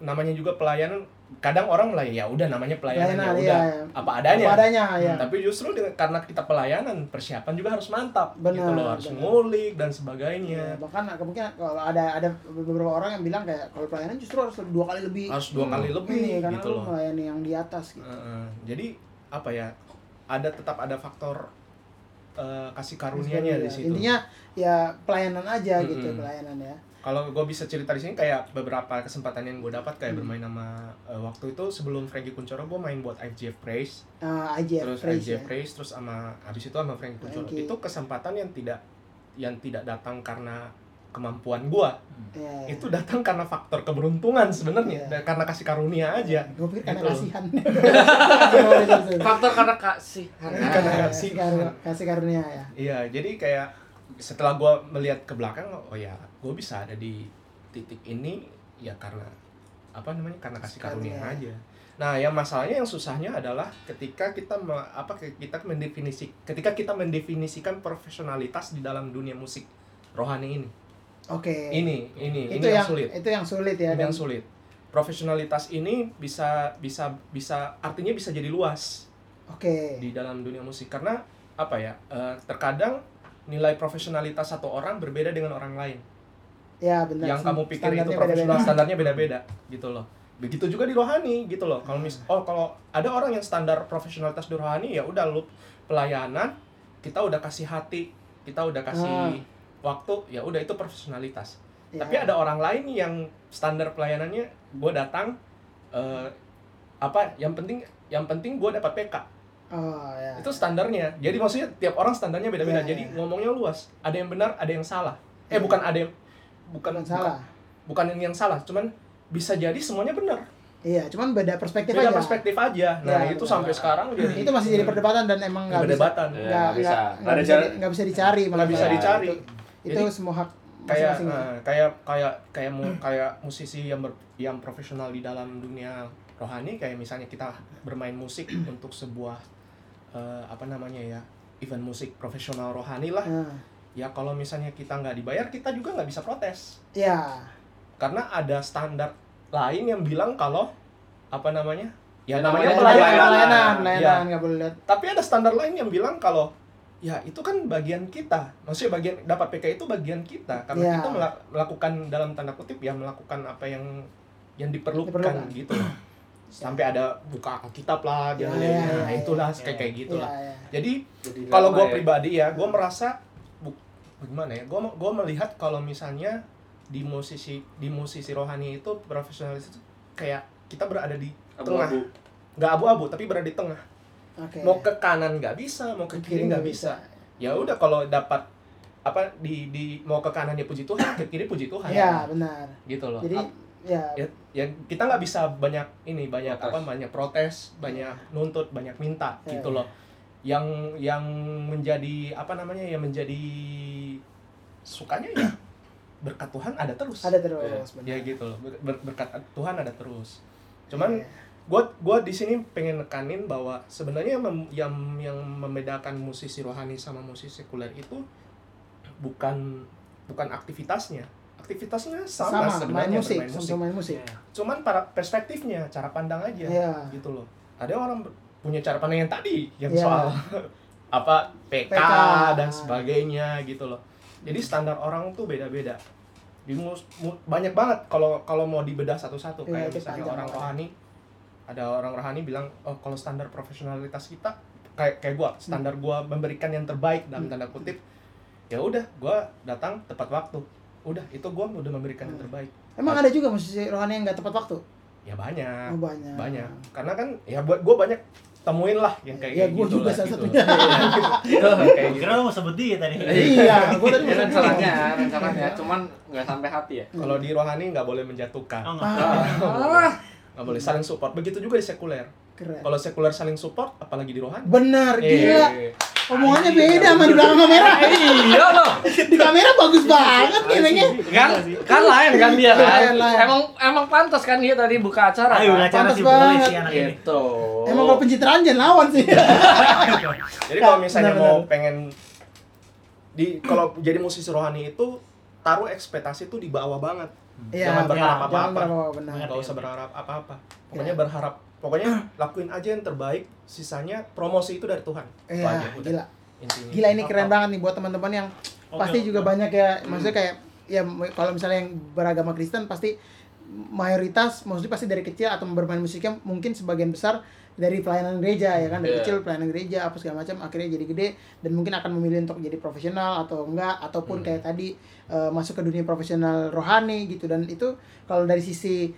namanya juga pelayanan kadang orang melayani ya udah namanya pelayanan, Pelayanan, ya iya, udah iya. apa adanya Apa adanya ya. tapi justru dengan, karena kita pelayanan persiapan juga harus mantap gitu Benar, loh harus benar. ngulik dan Ya, sebagainya bahkan kemungkinan kalau ada ada beberapa orang yang bilang kayak kalau pelayanan justru harus dua kali lebih harus dua kali lebih ini karena gitu loh melayani yang di atas gitu. Heeh. jadi apa ya ada tetap ada faktor eh, kasih karunianya di Ya, situ Intinya ya pelayanan aja gitu Mm-mm. pelayanan ya. Kalau gue bisa cerita di sini kayak beberapa kesempatan yang gue dapat kayak Hmm. bermain sama eh, waktu itu sebelum Frankie Kuncoro gue main buat IGF Praise Nah, IJF terus Praise IGF ya. Praise terus sama habis itu sama Frankie Kuncoro Frankie. itu kesempatan yang tidak yang tidak datang karena kemampuan gue Ya, itu datang karena faktor keberuntungan sebenarnya dan karena kasih karunia aja Gue pikir karena Gitu. kasihan. (laughs) Faktor karena kasih. Karena kasih karunia ya. Iya, jadi kayak setelah gue melihat ke belakang, oh ya, gue bisa ada di titik ini ya karena apa namanya karena kasih karunia aja. Nah, yang masalahnya yang susahnya adalah ketika kita me- apa kita mendefinisi ketika kita mendefinisikan profesionalitas di dalam dunia musik rohani ini. Oke. Ini, ini, itu ini yang, yang, sulit. Itu yang sulit ya. Ini dan- yang sulit. Profesionalitas ini bisa bisa bisa artinya bisa jadi luas Oke. di dalam dunia musik karena apa ya eh, terkadang nilai profesionalitas satu orang berbeda dengan orang lain Ya benar. yang kamu pikir itu profesional beda-beda. standarnya beda-beda gitu loh begitu juga di rohani gitu loh kalau mis oh kalau ada orang yang standar profesionalitas di rohani ya udah lu pelayanan kita udah kasih hati kita udah kasih waktu ya udah itu profesionalitas Ya. tapi ada orang lain yang standar pelayanannya gue datang eh, apa yang penting yang penting gue dapat PK Oh ya. itu standarnya jadi maksudnya tiap orang standarnya beda-beda Iya, jadi iya. ngomongnya luas ada yang benar ada yang salah eh Iya. bukan ada yang bukan bukan salah. bukan yang salah cuman bisa jadi semuanya benar Iya, cuman beda perspektif beda aja. perspektif aja nah Iya, itu benar. sampai sekarang jadi Itu masih jadi perdebatan dan emang nggak bisa perdebatan Iya, nggak nggak bisa. nggak Nggak nggak ada bisa, nggak bisa dicari malah. nggak bisa Iya, dicari Itu, itu Jadi, semua hak kayak eh, kayak kayak kayak mu- kayak musisi yang ber- yang profesional di dalam dunia rohani kayak misalnya kita bermain musik (clears throat) untuk sebuah eh, apa namanya ya event musik profesional rohani lah Nah, ya kalau misalnya kita nggak dibayar kita juga nggak bisa protes ya, karena ada standar lain yang bilang kalau apa namanya ya Ya, namanya pelayanan pelayanan. pelayanan, Ya. pelayanan nggak boleh lihat. tapi ada standar lain yang bilang kalau ya itu kan bagian kita maksudnya bagian dapat PK itu bagian kita karena Ya. kita mela- melakukan dalam tanda kutip ya melakukan apa yang yang diperlukan, Diperlukan. gitu sampai ada buka kitab lah Ya, dan ya, nah, ya, itulah ya. kayak kayak gitu Iya, lah iya. jadi Jadi kalau gue ya. pribadi ya gue merasa bu- gimana ya gue gue melihat kalau misalnya di musisi di musisi rohani itu profesionalis itu kayak kita berada di tengah Abu-abu. nggak abu-abu tapi berada di tengah Oke. mau ke kanan nggak bisa mau ke kiri nggak bisa ya udah kalau dapat apa di di mau ke kanannya puji Tuhan ke kiri puji Tuhan Iya, benar. gitu loh Jadi Ap- ya, ya, ya kita nggak bisa banyak ini banyak Protes. apa banyak protes banyak nuntut banyak minta Ya, gitu ya. loh yang yang menjadi apa namanya yang menjadi sukanya ya berkat Tuhan ada terus ada terus Iya. benar. ya gitu loh Ber- ber- berkat Tuhan ada terus cuman Iya. gua gua di sini pengen nekanin bahwa sebenarnya yang mem- yang yang membedakan musisi rohani sama musisi sekuler itu bukan bukan aktivitasnya aktivitasnya sama, sama, main sebenarnya musik bermain musik. sama main musik Iya. cuman para perspektifnya cara pandang aja Iya. gitu loh ada orang punya cara pandang yang tadi yang Iya. soal (laughs) apa PK, PK. dan sebagainya gitu loh jadi standar orang tuh beda-beda di mus- mu- banyak banget kalau kalau mau dibedah satu-satu Iya, kayak misalnya orang rohani ada orang rohani bilang oh kalau standar profesionalitas kita kayak kayak gua standar gua memberikan yang terbaik dalam Hmm. tanda kutip ya udah gua datang tepat waktu udah itu gua udah memberikan yang terbaik. Emang ada juga musisi rohani yang nggak tepat waktu? Ya banyak. Oh, banyak. Banyak. Karena kan ya buat gue banyak temuin lah yang kayak Ya, gitu juga lah, salah gitu. satunya. (laughs) Gitu, kayak gitu. Kira lu mau sebut dia tadi. iya gua tadi mau rencananya, rencananya, cuman nggak sampai hati ya. kalau di rohani nggak boleh menjatuhkan. Oh, nggak. Ah, nggak boleh saling support. Begitu juga di sekuler keren kalau sekuler saling support apalagi di rohani benar gila Eh, omongannya beda sama di belakang kamera (laughs) Iya loh. di kamera bagus banget gilanya Kan kan lain kan dia kan. Lain, lain. Emang emang pantas kan dia tadi buka acara. Ayo kan? acara Pantas sih boleh banget. sih anak ini. Gitu. emang kalau pencitraan jangan lawan sih jadi kalau misalnya mau pengen di kalau jadi musisi rohani itu taruh ekspektasi tuh di bawah banget Iya, Jangan berharap jangan apa-apa. berharap benar nggak usah berharap apa-apa Ya. pokoknya berharap pokoknya lakuin aja yang terbaik sisanya promosi itu dari Tuhan Iya, aja, gila. Intinya. Gila ini keren banget nih buat teman-teman yang Oke, pasti oke. juga banyak ya, maksudnya kayak ya kalau misalnya yang beragama Kristen pasti mayoritas maksudnya pasti dari kecil atau bermain musiknya mungkin sebagian besar dari pelayanan gereja ya kan dari Iya. kecil pelayanan gereja apa segala macam akhirnya jadi gede dan mungkin akan memilih untuk jadi profesional atau enggak ataupun Hmm. kayak tadi eh, masuk ke dunia profesional rohani gitu dan itu kalau dari sisi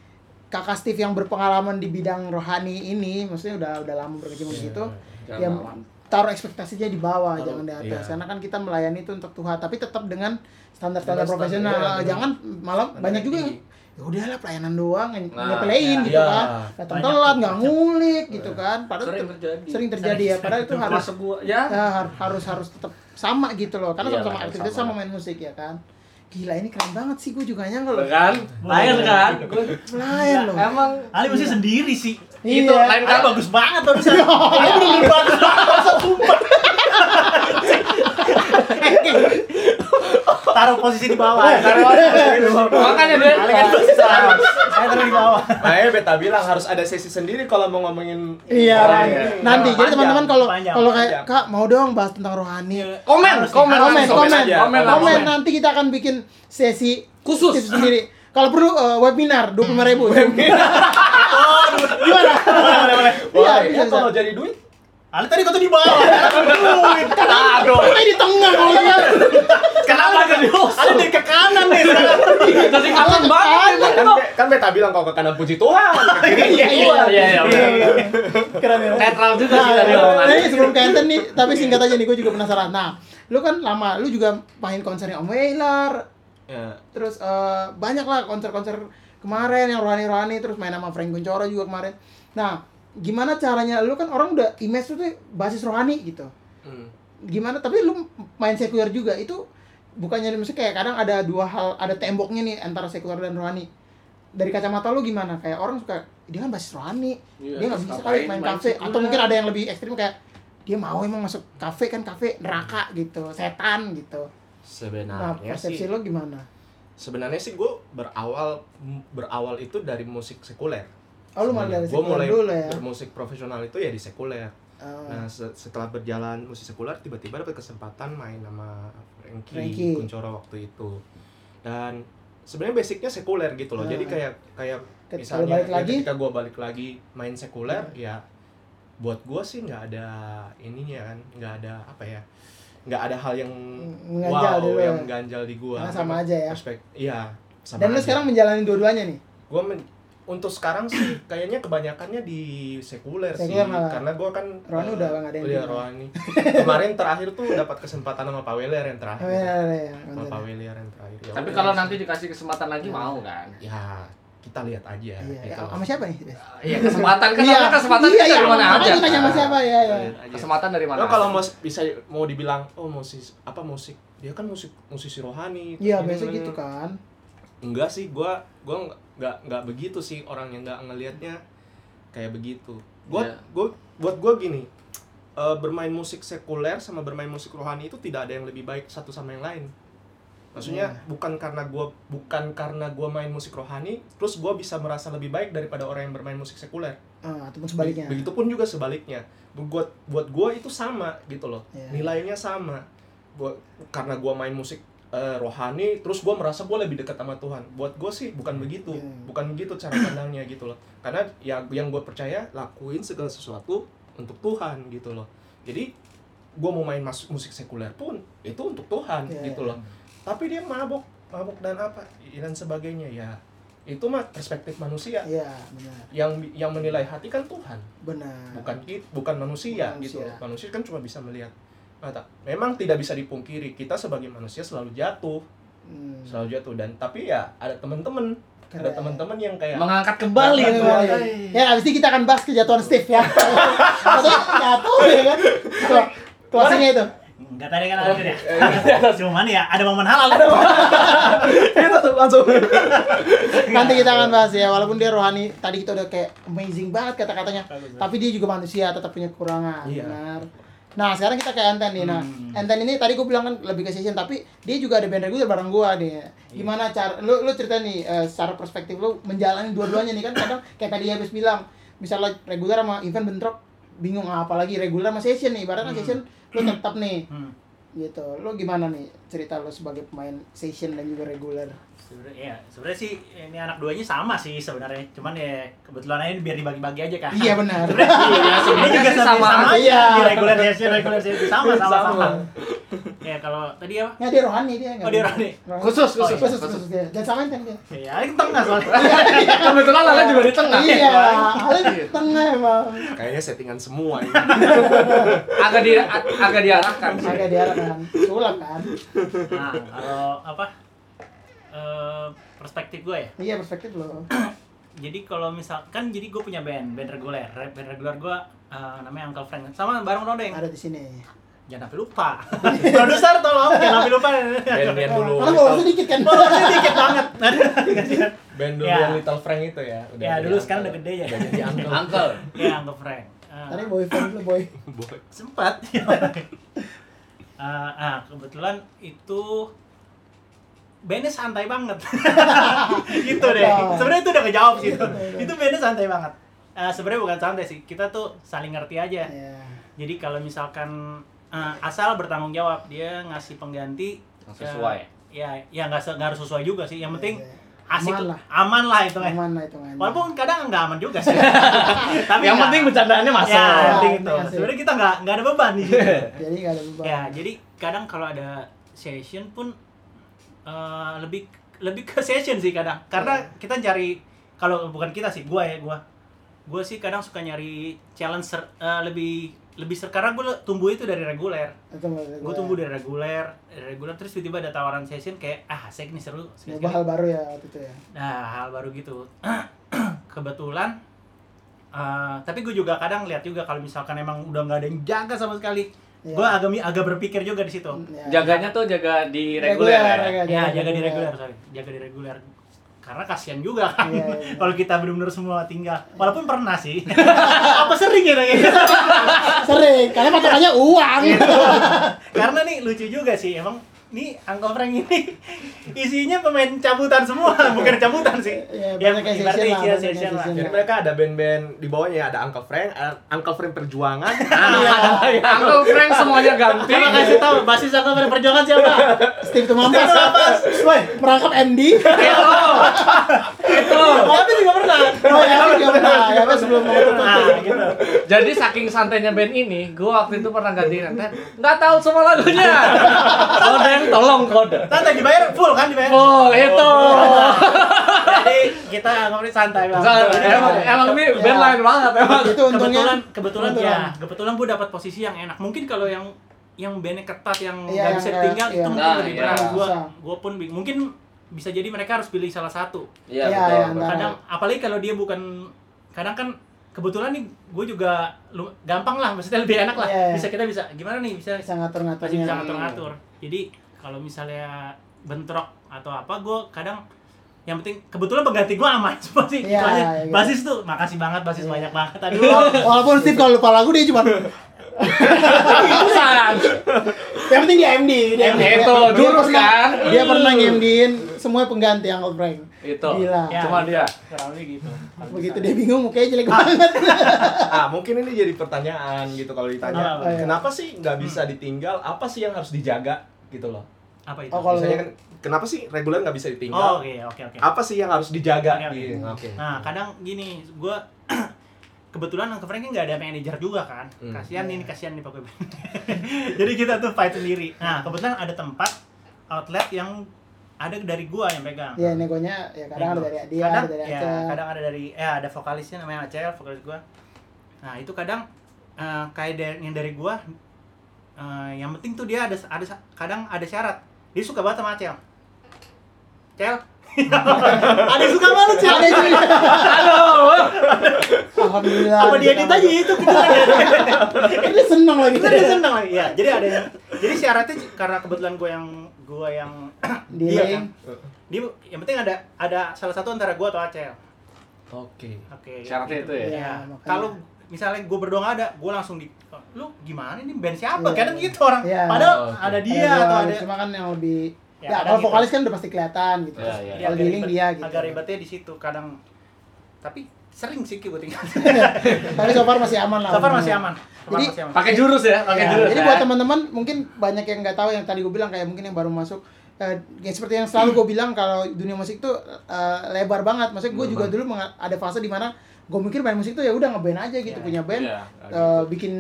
kakak Steve yang berpengalaman di bidang rohani ini maksudnya udah udah lama berkecimpung Iya. Jangan yang lawan. taruh ekspektasinya di bawah Taruh, jangan di atas iya. karena kan kita melayani itu untuk Tuhan tapi tetap dengan standar-standar profesional standar, iya, jangan malah standar banyak juga yang ya udahlah pelayanan doang Nah, nyepelein iya. gitu Iya. kan datang Banyak telat nggak ngulik gitu kan padahal Sering terjadi. sering terjadi ya padahal itu (laughs) harus gua ya. ya, har- harus harus tetap sama gitu loh karena Iya, sama-sama aktivitas sama main musik ya kan gila ini keren banget sih gue juga nyangka loh Kan? Lain kan? Lain loh emang Ali mesti sendiri sih. itu Iya. lain Ali kan bagus banget barusan. (laughs) Ali bener-bener bagus banget (laughs) sumpah (laughs) Taruh posisi di bawah. makanya dia kan posisi saya. Saya taruh di bawah. Makanya beta bilang harus ada sesi sendiri kalau mau ngomongin Iya, orang. Iya. nanti. Jadi teman-teman kalau kalau kayak kak mau dong bahas tentang rohani. Komen nih, komen komen komen komen. komen. nanti kita akan bikin sesi Khusus. sendiri. Kalau perlu eh, webinar dua puluh ribu. (laughs) Gimana? Boleh boleh. Iya, Wah, bisa, ya kalau jadi duit Ali tadi kata di bawah. Aduh. Kok di tengah kalau ya Kenapa jadi Ali dari ke kanan nih sekarang. Jadi kapan banget kan, kan beta bilang kalau ke kanan puji Tuhan. iya Iya iya iya. keren ya Netral juga sih tadi omongannya. ini sebelum ke Enten nih, tapi singkat aja nih, gue juga penasaran. Nah, lu kan lama, lu juga main konsernya Om Wailar, Ya, terus eh, banyak lah konser-konser kemarin yang rohani-rohani, terus main sama Frank Kuncoro juga kemarin. Nah, gimana caranya? Lu kan orang udah image lu tuh basis rohani gitu. hmm. Gimana? Tapi lu main sekuler juga itu bukannya maksudnya kayak kadang ada dua hal, ada temboknya nih antara sekuler dan rohani. Dari kacamata lu gimana? Kayak orang suka dia kan basis rohani, Iya, dia nggak bisa kali main main kafe atau mungkin ada yang lebih ekstrim kayak dia mau emang masuk kafe kan kafe neraka gitu setan gitu nah Sebenarnya persepsi sih lo gimana sebenarnya sih gue berawal berawal itu dari musik sekuler. Oh lu malah dari Gue mulai dulu ya bermusik profesional itu ya di sekuler. Oh. Nah, se- setelah berjalan musik sekuler tiba-tiba dapat kesempatan main sama Frankie, Frankie. Kuncoro waktu itu. Dan sebenarnya basicnya sekuler gitu loh. Ah. Jadi kayak kayak Ketika misalnya balik ya lagi? ketika gue balik lagi main sekuler ya buat gue sih nggak ada ininya kan, nggak ada apa ya, nggak ada hal yang Mengganjal wow dulu yang ya. mengganjal di gue. Karena sama aja ya. Iya. Sama dan lu aja. sekarang menjalani dua-duanya nih Gua men- untuk sekarang sih (clears throat) kayaknya kebanyakannya di sekuler, sih malah. karena gua kan Rohani eh, udah nggak ada yang iya, di- rohani (laughs) kemarin terakhir tuh dapat kesempatan sama Pak Weler yang terakhir oh, iya, iya, iya, sama. Pak Weler yang terakhir ya Tapi udah. kalau nanti dikasih kesempatan lagi mau kan? ya kita lihat aja iya, gitu. iya. sama siapa nih Iya kesempatan kan Iya, kesempatan iya, iya, dari mana aja. tanya sama kan? siapa ya ya. Kesempatan dari mana? Lo kalau mau bisa mau dibilang oh musik apa musik dia kan musik musisi rohani iya ini, biasa ini, gitu ini. kan enggak sih gua gua nggak- nggak begitu sih orang yang nggak ngelihatnya kayak begitu. Buat Iya. gua buat gua gini eh, bermain musik sekuler sama bermain musik rohani itu tidak ada yang lebih baik satu sama yang lain. Maksudnya Iya. bukan karena gua bukan karena gua main musik rohani terus gua bisa merasa lebih baik daripada orang yang bermain musik sekuler. Ah, ataupun sebaliknya. Begitupun juga sebaliknya. Buat buat gua itu sama gitu loh. Iya. nilainya sama. Buat karena gua main musik eh, rohani terus gua merasa gua lebih dekat sama Tuhan. Buat gua sih bukan begitu. Hmm. bukan begitu cara pandangnya gitu loh. Karena ya yang gua percaya lakuin segala sesuatu untuk Tuhan gitu loh. Jadi gua mau main mas- musik sekuler pun itu untuk Tuhan Iya. gitu loh. Tapi dia mabok mabok dan apa dan sebagainya. Ya itu mah perspektif manusia. Iya benar. Yang yang menilai hati kan Tuhan. Benar. Bukan bukan manusia, gitu manusia. manusia kan cuma bisa melihat mata memang tidak bisa dipungkiri kita sebagai manusia selalu jatuh Hmm. selalu jatuh dan tapi ya ada teman-teman ada teman-teman yang kayak Mengangkat kembali Kembali, itu. kembali. Ya, abis ini kita akan bahas kejatuhan Steve ya. Jatuh ya kan? Tuh, closingnya itu. Enggak tadi kan ada ya. (laughs) Cuman ya ada momen halal. (laughs) itu tuh langsung Nanti kita akan bahas ya, walaupun dia rohani, tadi kita udah kayak amazing banget kata-katanya. Tapi dia juga manusia, tetap punya kekurangan, Iya. benar. Nah, sekarang kita ke Enten nih. Nah, Hmm. Enten ini tadi gue bilang kan lebih ke session, tapi dia juga ada band reguler bareng gua nih. Gimana cara lu lu cerita nih eh, secara perspektif lu menjalani dua-duanya nih kan kadang kayak tadi habis bilang, misalnya reguler sama event bentrok bingung ah, apalagi reguler sama session nih. Ibaratnya Hmm. session lu tetap nih Hmm. Gitu. Lu gimana nih cerita lu sebagai pemain session dan juga reguler? Sebenarnya ya, sebenarnya sih ini anak duanya sama sih sebenarnya. Cuman ya kebetulan aja biar dibagi-bagi aja kan. Iya benar. Iya, sebenarnya juga sih sama, sama sama aja Iya. di regular session, regular session sama sama Sama. sama. ya kalau tadi apa? Ya dia rohani dia Oh, dia rohani. Khusus, Oh, khusus, khusus, khusus. khusus dia. Dan sama Enten dia. Ya, yang tengah soalnya. Kebetulan Lala juga di tengah. Iya, Ale di tengah emang. kayaknya settingan semua ini Agak di agak diarahkan. Agak diarahkan. Sulap kan? Nah, kalau apa? eh, perspektif gue ya. Iya perspektif lo. (clears throat) Jadi kalau misalkan jadi gue punya band, band reguler. Band reguler gue eh, namanya Uncle Frank. Sama bareng Rodeng. Ada di sini. Jangan sampai lupa. (laughs) Produser tolong jangan sampai lupa. band-band dulu Karena Little, kalau sedikit kan. Oh, sedikit banget. (laughs) band dulu Ya. yang Little Frank itu ya udah Ya, dulu sekarang udah gede ya. udah jadi uncle Uncle. ya, Uncle Frank. Eh, Tadi boyfriend lu boy. Boy. sempat. (laughs) Ah, ah, kebetulan itu bandnya santai banget. (laughs) gitu deh. Betul. Sebenarnya itu udah kejawab sih itu. Betul, betul. itu bandnya santai banget. Eh, sebenarnya bukan santai sih. Kita tuh saling ngerti aja. Iya. Jadi kalau misalkan eh, asal bertanggung jawab, dia ngasih pengganti Yang sesuai. ya, ya nggak harus sesuai juga sih. Yang penting Iya. Asik Aman lah. aman lah itu kan. Aman lah itu kan. Walaupun kadang nggak aman juga sih. (laughs) Tapi Yang nggak- penting bercandaannya masuk. Ya, yang penting itu. Sebenarnya kita nggak nggak ada beban situ. (laughs) Jadi nggak ada beban. ya, jadi kadang kalau ada session pun eh, lebih lebih ke session sih kadang. Karena Iya. kita cari kalau bukan kita sih, gua ya, gua. Gua sih kadang suka nyari challenge eh, lebih lebih ser karena gue tumbuh itu dari reguler. Gue gua. tumbuh dari reguler, dari reguler terus tiba-tiba ada tawaran session kayak ah asik nih seru. Sekali-sekali. hal baru ya waktu itu ya. Nah, hal baru gitu. (clears throat) Kebetulan, eh, tapi gue juga kadang lihat juga kalau misalkan emang udah nggak ada yang jaga sama sekali, Iya. gue agak agak berpikir juga di situ. Ya. Jaganya tuh jaga di Reguler, ya? Ya, jaga di reguler, sorry, jaga di reguler. Karena kasihan juga kan, Iya, iya. (laughs) kalau kita benar-benar semua tinggal. Walaupun pernah sih, (laughs) apa sering ya kayak gitu. Sering, karena patokannya uang. Iya. Karena nih lucu juga sih, emang nih Uncle Frank ini (laughs) isinya pemain cabutan semua, bukan cabutan sih. Iya, Yang banyak yang ibaratnya session yang session lah. session. jadi mereka ada band-band di bawahnya ada Uncle Frank ada Uncle Frank perjuangan (laughs) Iya. Uncle Frank semuanya ganti. Coba kasih tahu basis Uncle Frank perjuangan siapa? (laughs) Steve Tumampas. Woi, merangkap MD. Itu. Tapi juga pernah. Oh ya, juga pernah. Ya, sebelum mau tutup. Gitu. Jadi saking santainya band ini, gua waktu itu pernah ganti nanti nggak tahu semua lagunya. Kode yang tolong kode. Tante dibayar full kan dibayar. Oh itu. Jadi kita ngomongin santai banget. Santai. Emang emang ini band Ya. lain banget emang. Itu untungnya. kebetulan kebetulan kebetulan. ya kebetulan gue dapat posisi yang enak mungkin kalau yang yang bandnya ketat yang Iya, nggak yang bisa ditinggal iya. itu mungkin Nah, lebih iya. berat gue Susah. gue pun bingung. mungkin bisa jadi mereka harus pilih salah satu Iya Iya, betul. iya, kadang apalagi kalau dia bukan kadang kan kebetulan nih gue juga lu, gampang lah maksudnya lebih enak lah Iya, iya. bisa kita bisa gimana nih bisa Bisa ngatur-ngaturnya. masih bisa ngatur-ngatur jadi kalau misalnya bentrok atau apa gue kadang yang penting kebetulan pengganti gua aman semua (laughs) sih Soalnya iya, gitu. basis tuh makasih banget basis banyak banget aduh Walaupun Steve kalau lupa lagu dia cuma Bukan. yang penting dia MD, dia MD itu, jurus pernah- kan? Dia pernah MD-in semua pengganti Uncle Frank. Itu. Gila. Ya. Cuma dia. kurang lebih gitu Begitu dia bingung mukanya jelek banget. ah mungkin ini jadi pertanyaan gitu kalau ditanya apa? kenapa sih nggak bisa ditinggal apa sih yang harus dijaga gitu loh apa itu Oh, kalau- misalnya kan kenapa sih reguler nggak bisa oh ditinggal oke oke oke apa sih yang harus dijaga Oke, oke. Gitu. oke Nah, kadang gini, gua (clears throat) kebetulan Uncle Frank nggak ada manajer juga kan. Hmm. Kasihan ini, kasihan nih Pak (laughs) Jadi kita tuh fight sendiri. Nah, kebetulan ada tempat outlet yang ada dari gua yang pegang. Ya negonya ya kadang ada dari dia, kadang, ada dari ya, kadang ada dari ya ada vokalisnya namanya Acel, vokalis gua. Nah, itu kadang eh, kayak dari, yang dari gua eh, yang penting tuh dia ada ada kadang ada syarat. Dia suka banget sama Acel. (laughs) Cel. ada yang suka banget Cel. Ada juga. Aduh. Alhamdulillah. apa dia edit aja itu kita Kan dia seneng lagi. kita dia seneng lagi ya jadi ada yang jadi syaratnya karena kebetulan gue yang gue yang Dia yang- kan dia yang penting ada ada salah satu antara gue atau Acel oke oke Syaratnya itu ya? Iya, ya makanya. kalau misalnya gue berdua nggak ada gue langsung di "Oh, lu gimana ini band siapa Iya, kadang gitu orang Iya. padahal Oh, oke. ada dia Ada atau ada cuma kan yang lebih Ya, ya, kalau gitu. vokalis kan udah pasti kelihatan gitu. Iya. dia Kalau dealing ribet- dia gitu. agak ribetnya di situ kadang tapi sering sih gue tinggal (laughs) Tapi so far masih aman lah. so far masih aman Jadi-. Pakai jurus ya, pakai Ya, jurus. jadi ya. buat teman-teman mungkin banyak yang nggak tahu yang tadi gue bilang kayak mungkin yang baru masuk eh, ya seperti yang selalu gue bilang kalau dunia musik tuh eh, lebar banget. Maksudnya gue juga dulu ada fase di mana gue mikir main musik tuh ya udah ngeband aja gitu Iya. punya band Iya, eh, bikin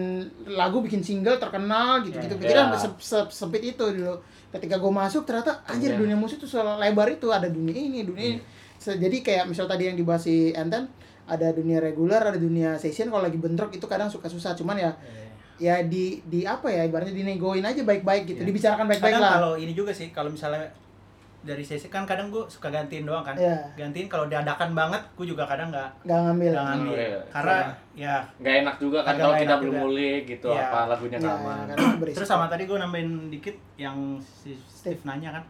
lagu bikin single terkenal gitu gitu Iya. pikiran Iya. se- se- sempit itu dulu ketika gue masuk ternyata anjir Iya. dunia musik tuh selebar itu ada dunia ini dunia ini Se- jadi kayak misal tadi yang dibahas si Enten ada dunia reguler ada dunia session kalau lagi bentrok itu kadang suka susah cuman ya ya di di apa ya ibaratnya dinegoin aja baik-baik gitu Iya. dibicarakan baik-baik lah kalau ini juga sih kalau misalnya dari sesi kan kadang gue suka gantiin doang kan. Iya. gantiin kalau diadakan banget gue juga kadang nggak nggak ngambil. nggak ngambil. Hmm, iya. karena ya. Nggak enak juga kan kalau kita belum ngulik gitu Iya. apa lagunya ya, aman. karena berisiko. terus sama tadi gue nambahin dikit yang si Steve nanya kan.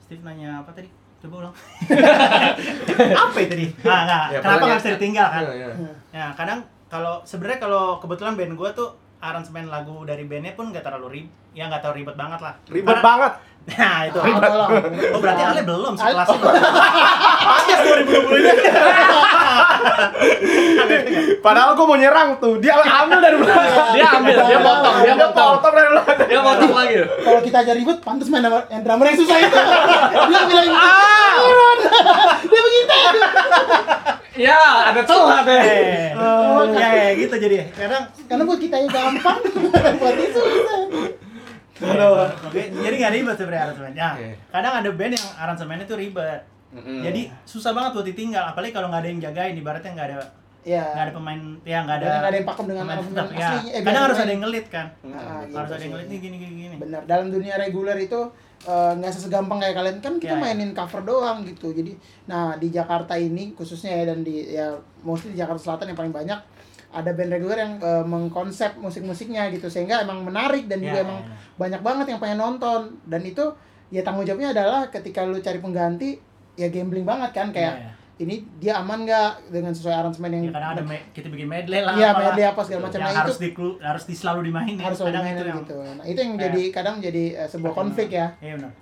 Steve nanya apa tadi? Coba ulang. (laughs) Apa itu tadi? Ah nggak Ya, kenapa nggak bisa ditinggal kan? Iya, iya. ya kadang kalau sebenarnya kalau kebetulan band gue tuh aransemen lagu dari bandnya pun nggak terlalu ribet ya nggak terlalu ribet banget lah. Ribet Karena- banget nah itu Ah, tolong. oh berarti Ale belum Ale- sekelasnya pantas 2020 nya padahal gue mau nyerang tuh dia ambil dari belakang Dia ambil, dia potong, dia potong. potong dari belakang Dia potong lagi. kalau kita aja ribut pantas main sama yang drummer yang susah itu dia bilang Ah! dia begitu Ya, ada celah deh. Oh, ya, ya gitu jadi kadang karena buat kita yang gampang buat itu susah Aduh. Oke, jadi nggak ribet sebenarnya aransemen. Ya, Oke. kadang ada band yang aransemennya tuh ribet. Mm-mm. Jadi susah banget buat ditinggal, apalagi kalau nggak ada yang jagain, ibaratnya nggak ada ya nggak ada pemain, ya nggak ada. Nggak ada yang pakem dengan pemain tetap, ya. aslinya. Eh, Kadang harus ada yang ngelit kan. Ah, harus gitu ada yang ngelit nih gini gini gini. benar dalam dunia reguler itu eh, nggak sesegampang kayak kalian kan kita Ya, ya. mainin cover doang gitu jadi nah di Jakarta ini khususnya ya dan di ya mostly di Jakarta Selatan yang paling banyak ada band reguler yang eh, mengkonsep musik-musiknya gitu sehingga emang menarik dan juga Ya, emang ya. banyak banget yang pengen nonton dan itu ya tanggung jawabnya adalah ketika lu cari pengganti ya gambling banget kan kayak Ya, ya. ini dia aman nggak dengan sesuai aransemen yang Ya, kadang ada me- kita bikin medley lah. Iya, apalah. medley apa segala macam. Yang Nah, harus itu- di harus di selalu dimainin. harus kadang mainin itu yang gitu nah itu yang jadi kadang jadi eh, sebuah konflik ya Iya benar.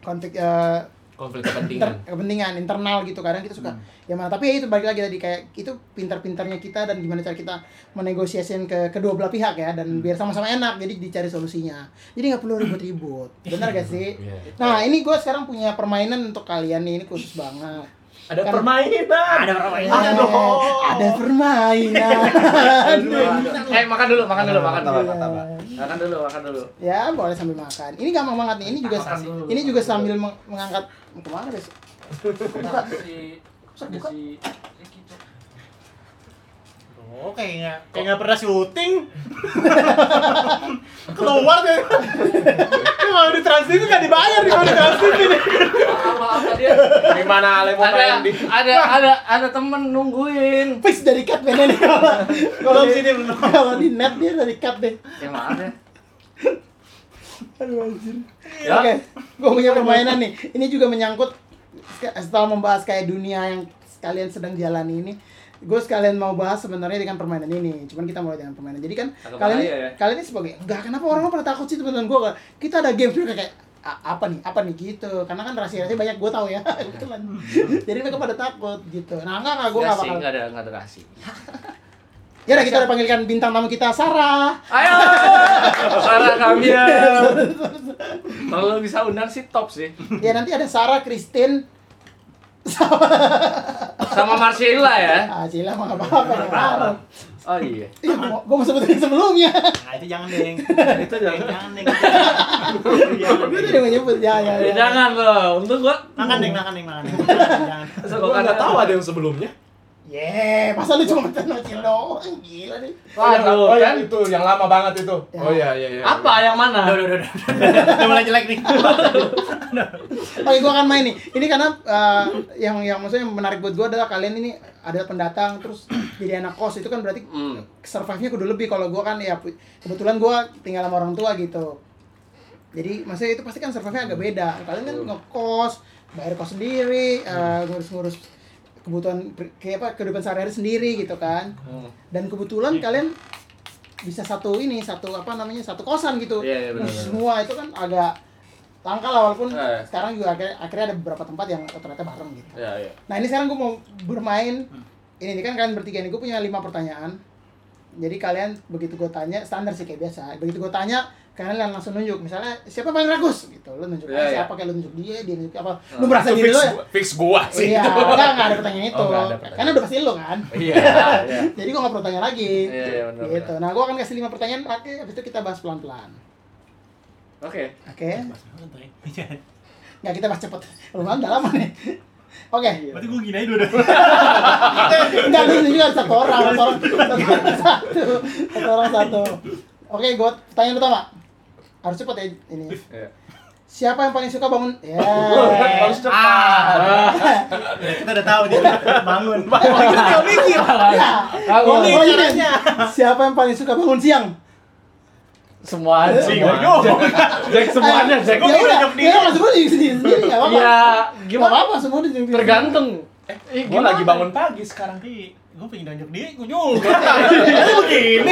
konflik eh, konflik inter- kepentingan kepentingan internal gitu. Kadang kita suka ya mana tapi ya itu balik lagi tadi kayak itu pintar-pintarnya kita dan gimana cara kita menegosiasikan ke kedua belah pihak ya dan biar sama-sama enak jadi dicari solusinya. Jadi nggak perlu ribut-ribut. (laughs) Benar gak sih? Iya. nah ini gue sekarang punya permainan untuk kalian nih ini khusus banget ada Kan- permainan Ada permainan. Ada Eh, dong. ada permainan Eh, makan dulu, makan dulu, makan dulu. Makan dulu, makan dulu. ya boleh sambil makan ini gampang banget nih ini juga Makan dulu. ini juga sambil meng- mengangkat ke mana deh buka buka Oh, kayak nggak kayak nggak pernah syuting. (laughs) Keluar deh. Kalau di trans TV nggak dibayar di di trans TV nih. Maaf tadi gimana Ale mau main di ada, ada, ada temen nungguin. fix dari cut bandnya nih kalau sini, kalau di net dia dari cut deh Ya maaf ya. aduh anjir Ya. oke gue punya permainan nih ini juga menyangkut setelah membahas kayak dunia yang kalian sedang jalani ini gue sekalian mau bahas sebenarnya dengan permainan ini cuman kita mulai dengan permainan. Jadi kan Agak kalian ini bahaya ya. kalian ini sebagai enggak kenapa orang pada takut sih teman-teman gue kita ada game juga kayak "A- apa nih? Apa nih? Gitu. Karena kan rahasia-rahasia banyak gue tahu ya. Kebetulan (laughs) jadi mereka pada takut gitu. Nah enggak enggak gue Enggak enggak sih, bakal enggak ada enggak ada kasih. (laughs) ya udah kita udah panggilkan bintang tamu kita Sarah. Ayo, (laughs) Sarah kami ya. Kalau bisa undang sih top sih. ya nanti ada Sarah Christine Sama Marcella ya. ah Cila mah nggak apa-apa. Oh iya. Iya, gua gue mau sebutin sebelumnya. Nah, itu jangan, Deng. (laughs) Itu jangan. Jangan, Deng. Gue tadi mau nyebut ya ya. Ya, ya. jangan loh. Untuk gua Makan, Deng, makan, Deng, makan. Deng. (laughs) Jangan. Gua nggak tahu ada yang sebelumnya. Ye, masa lu cuma tenocil doang gila nih. Wah, oh, kan? yang itu yang lama banget itu. Ya. Oh iya iya iya. Apa yang mana? Udah, udah, udah, udah. Udah mulai jelek nih. (laughs) Oke, gue akan main nih. Ini karena eh, yang yang maksudnya yang menarik buat gue adalah kalian ini adalah pendatang terus (clears throat) jadi anak kos itu kan berarti Hmm. survive-nya kudu lebih kalau gue kan ya kebetulan gue tinggal sama orang tua gitu. Jadi maksudnya itu pasti kan survive-nya agak beda. Kalian kan ngekos, bayar kos sendiri, eh, ngurus-ngurus kebutuhan kayak apa kehidupan sehari-hari sendiri gitu kan. Hmm. Dan kebetulan kalian bisa satu ini satu apa namanya satu kosan gitu. Iya, iya, Ngurus benar. semua itu kan agak langka lah walaupun Eh. sekarang juga akhirnya, akhirnya ada beberapa tempat yang ternyata bareng gitu. Ya, ya. Nah ini sekarang gue mau bermain. Ini, ini kan kalian bertiga ini gue punya lima pertanyaan. Jadi kalian begitu gue tanya standar sih kayak biasa. Begitu gue tanya kalian langsung nunjuk. Misalnya siapa paling ragus gitu. Lo nunjuk Iya, ah, iya. siapa kayak lo nunjuk dia, dia nunjuk apa. Oh. Lu merasa Itu diri fix, lo ya? gua- fix gua sih. Iya, itu. (laughs) enggak, enggak ada pertanyaan itu. Oh, nggak ada pertanyaan. Karena udah pasti lo kan. Iya, (laughs) iya. Jadi gue gak perlu tanya lagi. Iya, iya, benar, gitu. Nah gue akan kasih lima pertanyaan. Oke, habis itu kita bahas pelan-pelan. Oke. Oke. Mas, makan, Toy. Iya. Nggak kita bahas cepet. Lumayan udah lama nih. Oke. Berarti gue gini aja dulu. Enggak, ini juga satu orang, satu orang, satu orang satu, satu orang satu. Oke, gue pertanyaan pertama. Harus cepet ya ini. Iya. Siapa yang paling suka bangun? (laughs) Ya. Harus cepat. Kita udah tahu dia bangun. Gak mikir. Ya. Caranya. Siapa yang paling suka bangun siang? semua anjing. Semua. Jack semuanya, Jack. Ya udah, ya masuk dulu sendiri sendiri, nggak apa-apa. Ya, gimana? apa-apa, semua di Tergantung. Eh, gua lagi bangun pagi sekarang. Tapi gue pengen nunjuk diri, gue nyul. begini.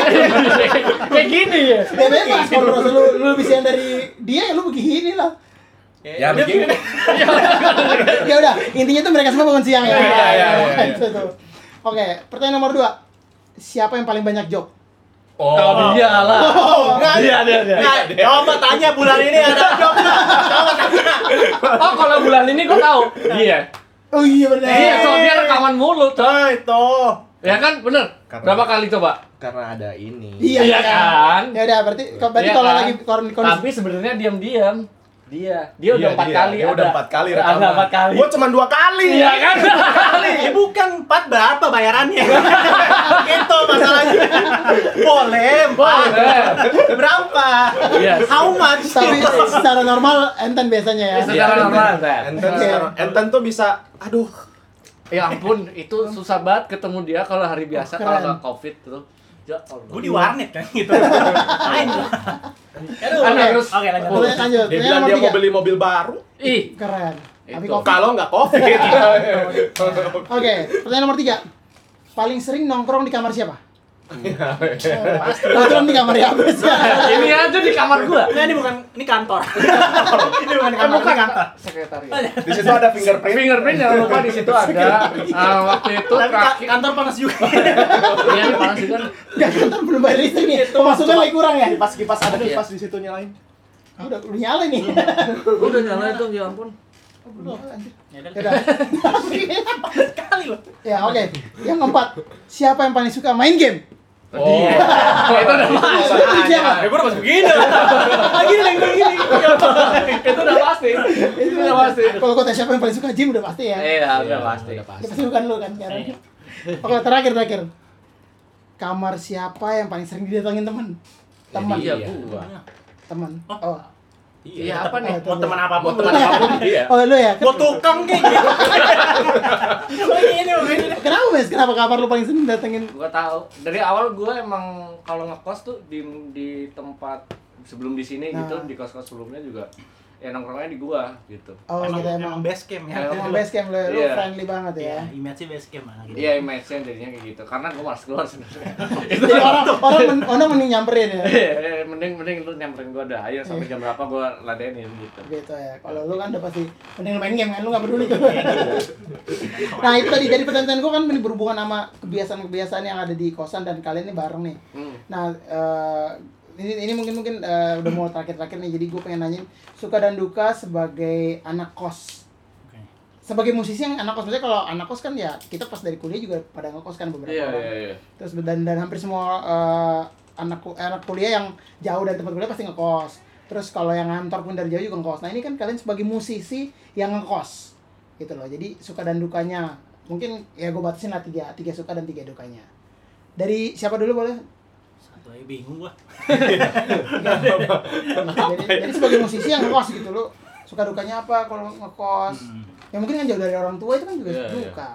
Kayak gini ya. Ya bebas, kalau merasa lu, lu lebih siang dari dia, ya lu begini lah. Ya begini. (laughs) ya udah, intinya tuh mereka semua bangun siang ya. Iya, iya, iya, iya. (laughs) Oke, pertanyaan nomor dua. Siapa yang paling banyak job? Oh, dia lah. Oh, enggak. Dia, dia, dia. Nah, coba tanya bulan ini ada job nggak? Coba (laughs) tanya. Oh, kalau bulan ini gua tahu. Dia. Oh iya benar. Iya, soalnya dia rekaman mulu, tuh. Coy, tuh. Ya kan, bener. Karena- Berapa kali coba? Karena ada ini. Iya, Iya kan? Ya udah, berarti berarti Iya kalau kan? lagi kon- kondisi Tapi sebenarnya diam-diam. Dia, dia udah Iya, empat dia. kali. Dia udah ada. empat kali Ada rekaman. empat kali. Gua cuma dua kali. Iya kan? Ya bukan empat berapa bayarannya? (laughs) Gitu masalahnya. Boleh empat. Boleh. Berapa? Yes. How much? tapi secara normal enten biasanya ya. Secara Iya. normal, Zen. Enten, sekarang- enten tuh bisa, aduh, Ya ampun, itu susah banget ketemu dia kalau hari biasa Oh, kalau nggak covid tuh. Ya Allah. Gue di warnet kan gitu. Main lah. Aduh. Kan Oke. harus Oke, lanjut. Pertanyaan lanjut. dia bilang nomor dia tiga. mau beli mobil baru. Ih, Keren. Tapi Itu. kok Kalau nggak covid. Oke, pertanyaan nomor tiga. Paling sering nongkrong di kamar siapa? Pasti. Kebetulan di kamar ya ya. (laughs) ini aja di kamar gua. Nah, ini bukan ini kantor. (laughs) ini bukan Eh, kamar, bukan ini kantor. sekretariat. Di situ ada fingerprint. Fingerprint jangan lupa di situ ada. Ah, waktu itu kaki. kantor panas juga. (laughs) Iya, ini panas juga. Enggak kantor belum bayar listrik nih. Pemasukan lagi kurang ya? Kipas kipas ada Iya. kipas di situ nyalain. Ah, Udah udah nyala nih. Udah nyala itu, ya ampun. Belum, anjir. Ya udah. Sekali loh. Ya oke. Yang keempat, siapa yang paling suka main game? Oh. (laughs) itu udah pasti. Ya gue udah masuk begini. Lagi lagi gini. Itu udah pasti. Itu udah pasti. Kalau kau tanya siapa yang paling suka gym udah pasti ya. Iya, udah pasti. Ya pasti bukan lu kan sekarang. Oke, terakhir terakhir. Kamar siapa yang paling sering didatengin teman? Teman. Iya, Iya. gua. Teman. Oh. Iya, apa nih? Mau teman apa pun. Mau teman apa pun iya. Oh, lu ya. Mau tukang kayak gitu. Kenapa, Mes? Kenapa kamar lu paling sering datengin? Gua tahu. Dari awal gua emang kalau ngekos tuh di di tempat sebelum di sini Nah. gitu di kos-kos sebelumnya juga ya nongkrongnya di gua gitu Oh, emang, gitu emang emang. base camp ya. Emang base camp lo, lu Iya. friendly banget ya. Iya, image-nya base camp lah gitu. iya image-nya jadinya kayak gitu karena gua malas keluar sebenarnya (laughs) itu Jadi orang orang men, orang mending nyamperin ya. Iya, mending mending lu nyamperin gua dah ayo sampai jam berapa gua ladenin gitu gitu ya kalau lu kan udah pasti mending lu main game kan lu nggak peduli tuh (laughs) nah itu tadi jadi pertanyaan gue kan ini berhubungan sama kebiasaan-kebiasaan yang ada di kosan dan kalian ini bareng nih hmm. nah eh, ini ini mungkin mungkin eh, udah mau terakhir-terakhir nih jadi gue pengen nanyain suka dan duka sebagai anak kos. Oke. sebagai musisi yang anak kos maksudnya kalau anak kos kan ya kita pas dari kuliah juga pada ngekos kan beberapa iya orang. iya iya. Terus dan dan hampir semua eh, anak anak kuliah yang jauh dari tempat kuliah pasti ngekos. Terus kalau yang ngantor pun dari jauh juga ngekos. Nah ini kan kalian sebagai musisi yang ngekos gitu loh. Jadi suka dan dukanya mungkin ya gue batasin lah tiga tiga suka dan tiga dukanya. Dari siapa dulu boleh Bingung gua. jadi, jadi sebagai musisi yang ngekos gitu lo suka dukanya apa kalau ngekos? Hmm. ya mungkin kan jauh dari orang tua itu kan juga Iya, iya. duka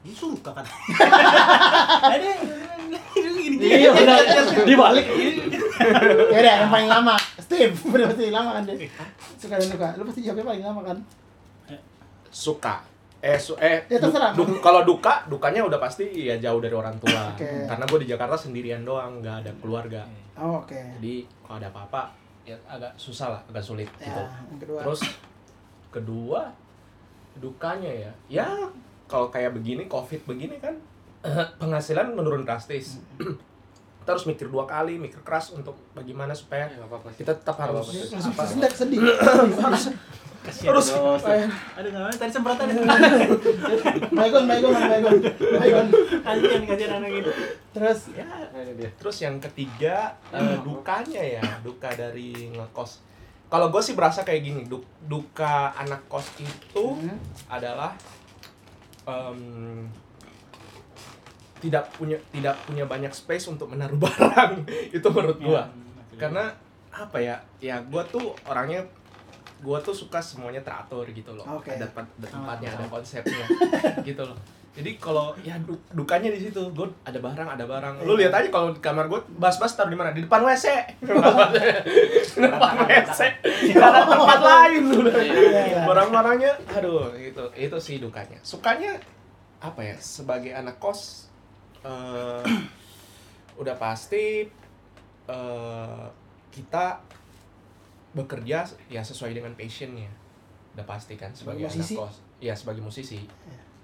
Ini suka kan. (laughs) Ada gini iya benar. dibalik. (laughs) Ya udah yang paling lama. Steve (laughs) berarti lama kan dia. Suka dan duka lu pasti jawabnya paling lama kan? Suka eh su eh Ya, terserah. du- du- kalau duka dukanya udah pasti ya jauh dari orang tua. Oke. karena gue di Jakarta sendirian doang nggak ada keluarga. Oh, oke. Jadi kalau ada apa-apa ya agak susah lah agak sulit ya gitu. kedua. Terus kedua dukanya ya. Ya kalau kayak begini covid begini kan (clears throat) penghasilan menurun drastis. (clears throat) Kita harus mikir dua kali mikir keras untuk bagaimana supaya nggak apa-apa sih. kita tetap harus langsung apa sedih (clears throat) Terus- dong. Aduh enggak tadi semprotan. (laughs) baygon baygon baygon baygon Kasihan kasihan anak itu. terus ya ini dia Terus yang ketiga eh, dukanya ya, duka dari ngekos. Kalau gue sih berasa kayak gini, du- duka anak kos itu Hmm. adalah em, tidak punya tidak punya banyak space untuk menaruh (laughs) barang. itu menurut gue. Karena apa ya? Ya gue tuh orangnya gue tuh suka semuanya teratur gitu loh. Oke. Ada, tempat- ada tempatnya, ada konsepnya (laughs) gitu loh. Jadi kalau ya du- dukanya di situ, gue ada barang, ada barang. Lu lihat aja kalau di kamar gue bas-bas taruh di mana? Di depan WC. (laughs) di depan WC. Gak ada tempat (laughs) lain udah. Iya, iya. Barang-barangnya, aduh, itu itu sih dukanya. Sukanya apa ya? Sebagai anak kos eh (clears throat) udah pasti eh kita bekerja ya sesuai dengan passionnya. Udah pasti kan sebagai Sebagai musisi? anak kos. Ya sebagai musisi.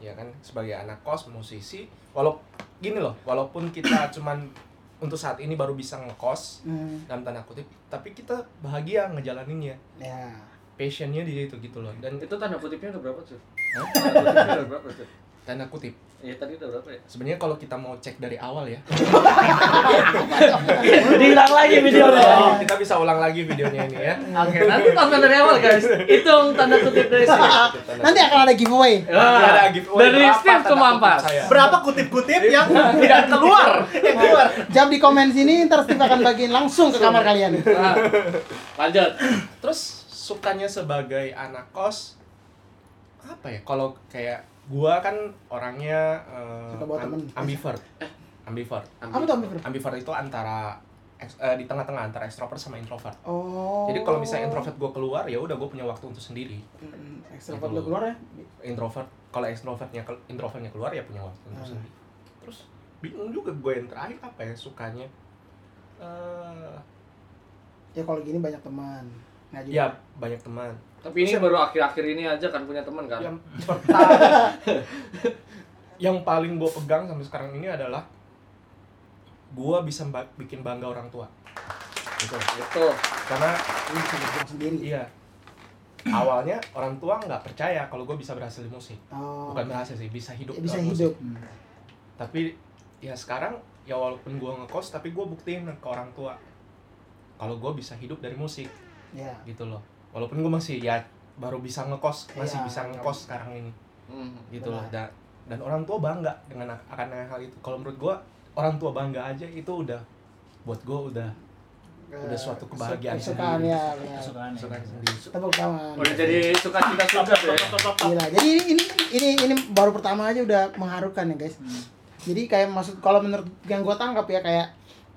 Ya. Kan sebagai anak kos musisi walau gini loh walaupun kita (coughs) cuman untuk saat ini baru bisa ngekos hmm, dalam tanda kutip tapi kita bahagia ngejalaninnya. Ya. Passionnya di situ gitu loh dan itu tanda kutipnya udah berapa cuy Hah? tanda kutipnya udah berapa cuy tanda kutip Iya tadi udah berapa ya? sebenarnya kalau kita mau cek dari awal ya (laughs) Diulang lagi oh, kita bisa ulang lagi videonya ini ya Oke, nanti tonton dari awal guys. Hitung tanda kutip dari sini. nanti akan ada giveaway Nanti ada giveaway dari berapa Steve tanda ke Mampas. kutip saya. Berapa kutip-kutip yang (laughs) tidak keluar yang keluar jam di komen sini ntar Steve akan bagiin langsung ke kamar kalian Nah, lanjut. terus sukanya sebagai anak kos apa ya kalau kayak gua kan orangnya eh, Suka bawa am- temen. ambivert. Ambivert. Apa tuh Amir? ambivert itu antara eh, di tengah-tengah antara ekstrovert sama introvert. Oh. Jadi kalau misalnya introvert gua keluar ya udah gua punya waktu untuk sendiri. Hmm, ekstrovert lu keluar ya? Introvert kalau ekstrovertnya ke- introvertnya keluar ya punya waktu untuk Hmm. sendiri. Terus bingung juga gue yang terakhir apa ya sukanya. Eh. Ya kalau gini banyak teman nah juga. ya banyak teman. Tapi ini baru akhir-akhir ini aja kan punya teman kan? yang pertama. (laughs) Yang paling gue pegang sampai sekarang ini adalah gue bisa ba- bikin bangga orang tua. Gitu Itu. karena ini sendiri. Iya. Awalnya orang tua nggak percaya kalau gue bisa berhasil di musik. Oh. Bukan berhasil sih bisa hidup ya, bisa hidup. Musik. tapi ya sekarang ya walaupun gue ngekos tapi gue buktiin ke orang tua. Kalau gue bisa hidup dari musik ya gitu loh walaupun gue masih ya baru bisa ngekos masih Iya. bisa ngekos sekarang ini Hmm. gitu loh Benar. dan dan orang tua bangga dengan akan hal itu kalau menurut gua orang tua bangga aja itu udah buat gua udah Udah suatu kebahagiaan kesukaan sendiri. ya kesukaan ya. suka sendiri tepuk tangan Udah jadi suka cita suka ya. Gila. Jadi ini, ini ini ini baru pertama aja udah mengharukan ya guys. Hmm. Jadi kayak maksud kalau menurut yang gue tangkap ya kayak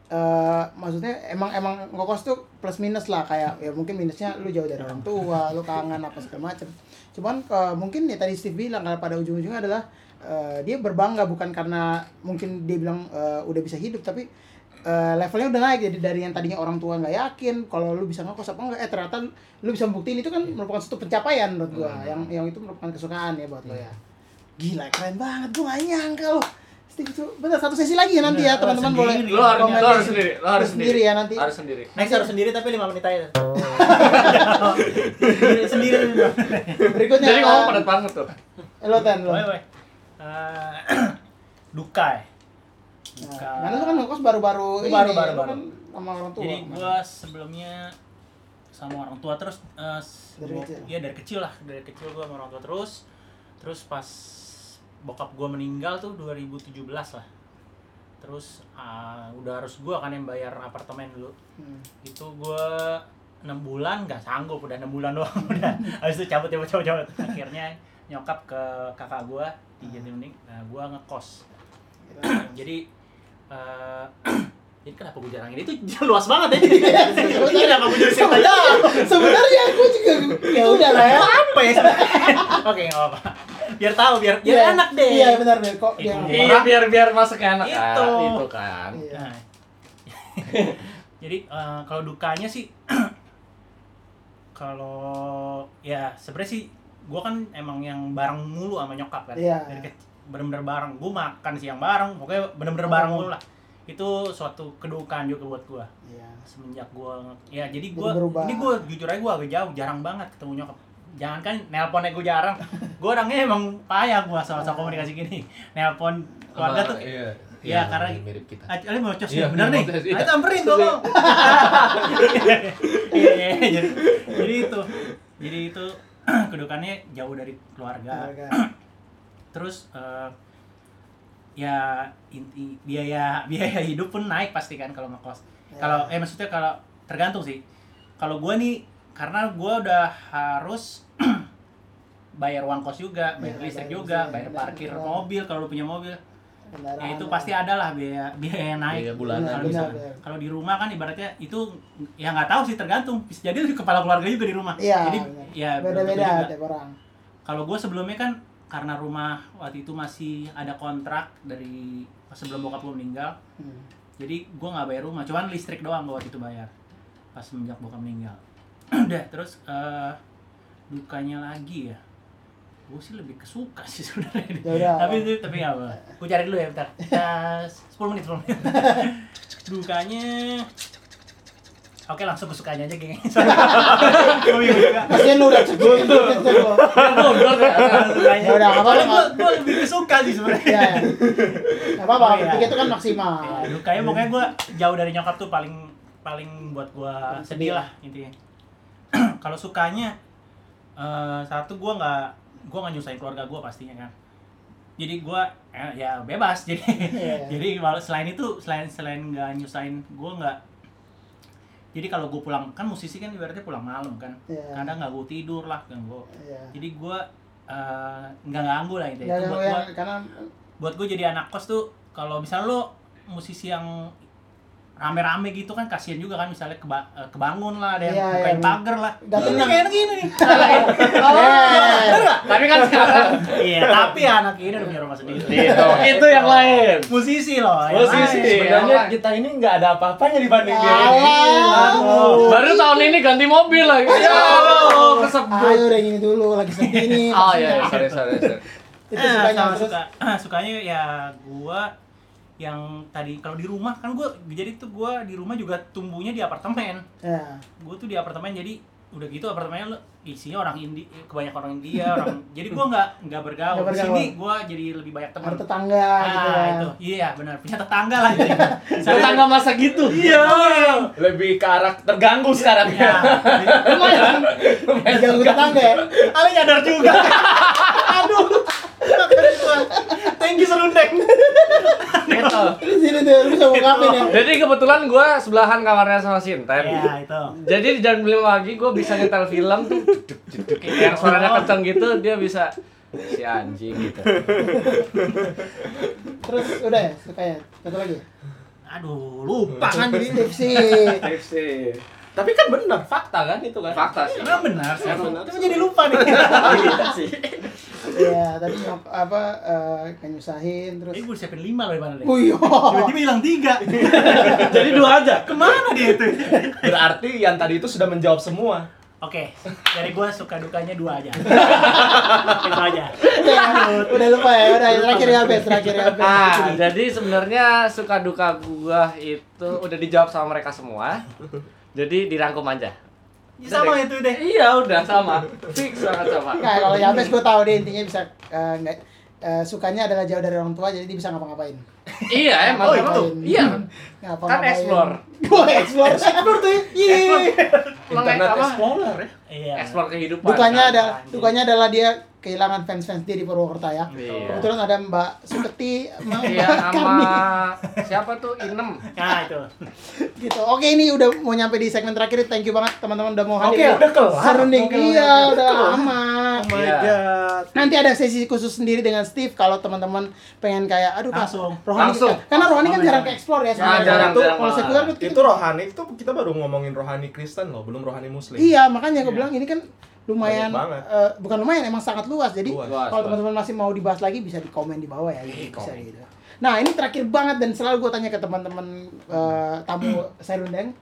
eh, maksudnya emang emang ngokos tuh plus minus lah kayak ya mungkin minusnya lu jauh dari orang tua lu kangen apa segala macem. Cuman eh, mungkin ya tadi Steve bilang kalau pada ujung-ujungnya adalah eh, dia berbangga bukan karena mungkin dia bilang eh, udah bisa hidup tapi eh, levelnya udah naik. Jadi dari yang tadinya orang tua nggak yakin kalau lu bisa ngokos apa enggak eh ternyata lu bisa buktiin itu kan merupakan suatu pencapaian menurut gua. Yang yang itu merupakan kesukaan ya buat lo ya. Gila keren banget gua gak nyangka itu bener satu sesi lagi ya nanti ya teman-teman sendiri. boleh Lo harus, lo harus di- sendiri, lo harus sendiri. ya nanti Harus sendiri. Next harus sendiri tapi 5 menit aja. (laughs) sendiri sendiri. berikutnya Jadi ngomong eh, padat banget tuh. lo ten lo. Eh, (clears throat) duka ya. Duka. Nah, lu kan ngokos baru-baru ini, baru, lu baru, baru. kan sama orang tua. Jadi gua sebelumnya sama orang tua terus eh, Dari kecil? Iya dari kecil lah, dari kecil gua sama orang tua terus. Terus pas bokap gua meninggal tuh 2017 lah. Terus ah, udah harus gua kan yang bayar apartemen dulu. Hmm. Itu gua enam bulan nggak sanggup udah enam bulan doang (laughs) udah. Habis itu cabut cabut cabut cabut. Akhirnya nyokap ke kakak gua di Jatimuning nah gua ngekos. (clears throat) Jadi eh (clears throat) jadi kenapa gue jarang ini? Itu (laughs) luas banget ya. Ini (laughs) kenapa gue jadi cerita Sebenarnya, sebenarnya aku juga ya udah lah ya. apa ya oke nggak apa biar tahu biar biar Iya, enak deh Iya benar benar kok ngomong. Iya, biar biar masuknya enak Itu. kan. Itu kan. Iya. Nah, (laughs) jadi eh, kalau dukanya sih (clears throat) kalau ya sebenarnya sih gue kan emang yang bareng mulu sama nyokap kan Iya. dari kecil bener-bener bareng gue makan siang bareng pokoknya bener-bener bareng mulu lah itu suatu kedukaan juga buat gue Iya. semenjak gue ya jadi Jadi gue ini gue jujur aja gue agak jauh jarang banget ketemu nyokap jangan kan nelponnya gue jarang gue orangnya emang payah gue sama sama komunikasi gini nelpon keluarga tuh Iya. Iya, karena- mirip kita. Ah, Ali mau cos Iya, ya, bener nih. cos, iya. Ayo samperin dong. Iya, iya, jadi (laughs) jadi itu. Jadi itu (clears throat) kedukannya jauh dari keluarga. Keluarga. (clears throat) Terus eh, ya inti biaya biaya hidup pun naik pasti kan kalau ngekos. Ya. Kalau eh maksudnya kalau tergantung sih. Kalau gua nih karena gua udah harus (clears throat) bayar uang kos juga, bayar Iya, listrik bayar juga, listrik, bayar benar, parkir benar. mobil kalau lu punya mobil. Kendaraan. Ya itu pasti ada lah biaya biaya yang naik. Biaya bulanan. Kalau bisa- kalau di rumah kan ibaratnya itu ya nggak tahu sih tergantung. Bisa jadi di (laughs) kepala keluarga juga di rumah. Iya. Jadi benar. ya beda-beda juga. tiap orang. Kalau gue sebelumnya kan karena rumah waktu itu masih ada kontrak dari pas sebelum bokap gue meninggal. Hmm. Jadi gue nggak bayar rumah, cuman listrik doang gue waktu itu bayar pas semenjak bokap meninggal. (clears throat) Udah terus eh, dukanya lagi ya. Gue sih lebih kesuka sih (laughs) sebenarnya. Ya udah. tapi itu tapi nggak apa. Gue cari dulu ya bentar. 10 menit 10 menit. (laughs) dukanya Oke langsung ke sukanya aja geng. (laughs) Gue. Kasian lu udah cebol cebol cebol. Goblok ya. Sukanya. Ya udah, nggak apa-apa, Soalnya gue nggak- gue lebih suka sih sebenarnya. Iya. Enggak apa-apa, iya. bertiga itu kan maksimal. Ya, dukanya pokoknya gue jauh dari nyokap tuh paling paling buat gue sedih lah intinya. (clears throat) Kalau sukanya eh, satu gue nggak gue nggak nyusahin keluarga gue pastinya kan. Jadi gue eh, ya bebas (laughs) jadi Iya. jadi kalau selain itu selain selain nggak nyusahin gue nggak jadi kalau gue pulang kan musisi kan ibaratnya pulang malam kan Iya. kadang nggak gue tidur lah kan gue Iya. jadi gue eh, nggak ganggu lah itu ada buat gue karena buat gue jadi anak kos tuh kalau misalnya lo musisi yang rame-rame gitu kan kasihan juga kan misalnya keba- eh, kebangun lah ada yang Iya, bukain iya. pagar lah ini tenang. kayak anak ini nih (laughs) Iya. Tapi kan sekarang iya tapi anak ini udah punya rumah sendiri itu itu yang lain. musisi loh Musisi. Sebenarnya kita ini nggak ada apa-apanya dibanding dia ini. Baru tahun ini ganti mobil lagi. Ya, Ayo kesebut. udah gini dulu lagi sedih nih. Oh iya, iya, sorry sorry sorry. Itu sukanya suka (clears throat) sukanya ya gua yang tadi kalau di rumah kan gua jadi tuh gua di rumah juga tumbuhnya di apartemen. Ya. gue tuh di apartemen jadi udah gitu apartemennya lo isinya orang Indi kebanyakan orang India orang (laughs) jadi gue nggak nggak bergaul. Di sini gue jadi lebih banyak teman tetangga gitu ah kan. itu iya benar punya tetangga lah jadi. (laughs) Tetangga masa gitu. iya. Lebih ke arah terganggu sekarang. (laughs) Ya Lumayan. Ganggu tetangga ya. Ali nyadar juga. Aduh you serundeng. Di (laughs) sini tuh lu bisa ngungkapin ya. Jadi kebetulan gue sebelahan kamarnya sama Sinten. ya itu Jadi di jam 5 pagi gue bisa nyetel film tuh yang suaranya kenceng gitu dia bisa si anjing gitu. Terus udah ya sukanya. Satu lagi. Aduh, lupa kan jadi. Tipsi. FC. Tapi kan benar, fakta kan itu kan. Fakta sih. Emang benar sih. Benar Cuma jadi lupa nih. (laughs) Iya sih. (laughs) Iya, tadi apa eh nyusahin terus. Eh, gue siapin lima loh mana deh. Wih, Tiba-tiba hilang tiga. (laughs) Jadi dua aja. Ke mana dia itu? Berarti yang tadi itu sudah menjawab semua. Oke, dari gua suka dukanya dua aja. Itu aja. udah, udah lupa ya, udah terakhir ya Bes, terakhir ya Bes. Ah, jadi sebenarnya suka duka gua itu udah dijawab sama mereka semua. Jadi dirangkum aja. Ya, sama itu deh. Iya, udah sama. Fix banget sama. Nah, kalau Yabes gue tahu deh intinya bisa eh, nggak eh, sukanya adalah jauh dari orang tua jadi dia bisa ngapa-ngapain. Iya, (laughs) emang Oh, gitu. iya. Ngapa-ngapain. Kan explore. Gue (laughs) explore, explore tuh. ya. Iya. Internet? Explorer ya. Iya. Explore kehidupan. Dukanya kan? ada dukanya adalah dia kehilangan fans-fans dia di Purwokerto ya. Iya. Kebetulan ada Mbak Suketi sama Iya, Mbak sama Karni. siapa tuh? Inem. Nah, itu. gitu. Oke, ini udah mau nyampe di segmen terakhir. Thank you banget teman-teman udah mau Oke, hadir. udah kelar. Serunding. Oke, Iya, udah lama. Oh my Iya. god. Nanti ada sesi khusus sendiri dengan Steve kalau teman-teman pengen kayak aduh Pak, Langsung. rohani Langsung. karena rohani kan jarang ke explore ya sebenarnya. jarang, Itu kalau sekuler kan kita- Itu rohani itu kita baru ngomongin rohani Kristen loh, belum rohani Muslim. Iya, makanya gue bilang ini kan lumayan eh, bukan lumayan emang sangat luas. Jadi kalau teman-teman masih mau dibahas lagi bisa di komen di bawah ya gitu. Bisa gitu. Nah, ini terakhir banget dan selalu gue tanya ke teman-teman eh, tamu (clears throat) saya undang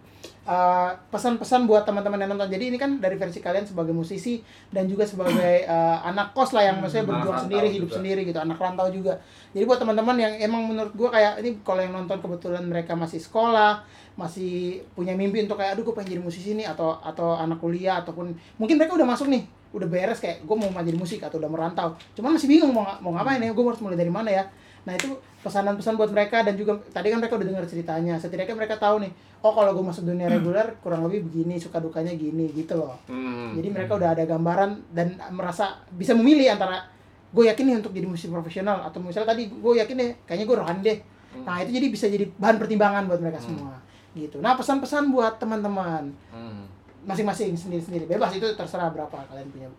eh, pesan-pesan buat teman-teman yang nonton. Jadi ini kan dari versi kalian sebagai musisi dan juga sebagai eh, anak kos lah yang maksudnya anak berjuang sendiri, hidup juga. sendiri gitu, anak rantau juga. Jadi buat teman-teman yang emang menurut gue kayak ini kalau yang nonton kebetulan mereka masih sekolah, masih punya mimpi untuk kayak aduh gue pengen jadi musisi nih atau atau anak kuliah ataupun mungkin mereka udah masuk nih udah beres kayak gue mau jadi musik atau udah merantau cuman masih bingung mau mau ngapain ya gue harus mulai dari mana ya nah itu pesanan-pesan buat mereka dan juga tadi kan mereka udah dengar ceritanya. Setidaknya mereka tahu nih oh kalau gue masuk dunia reguler kurang lebih begini suka dukanya gini gitu loh. Hmm. jadi mereka udah ada gambaran dan merasa bisa memilih antara gue yakin nih untuk jadi musisi profesional atau misalnya tadi gue yakin deh kayaknya gue rohani deh. Nah itu jadi bisa jadi bahan pertimbangan buat mereka semua gitu. Nah pesan-pesan buat teman-teman. Hmm. masing-masing sendiri-sendiri. Bebas itu terserah berapa kalian punya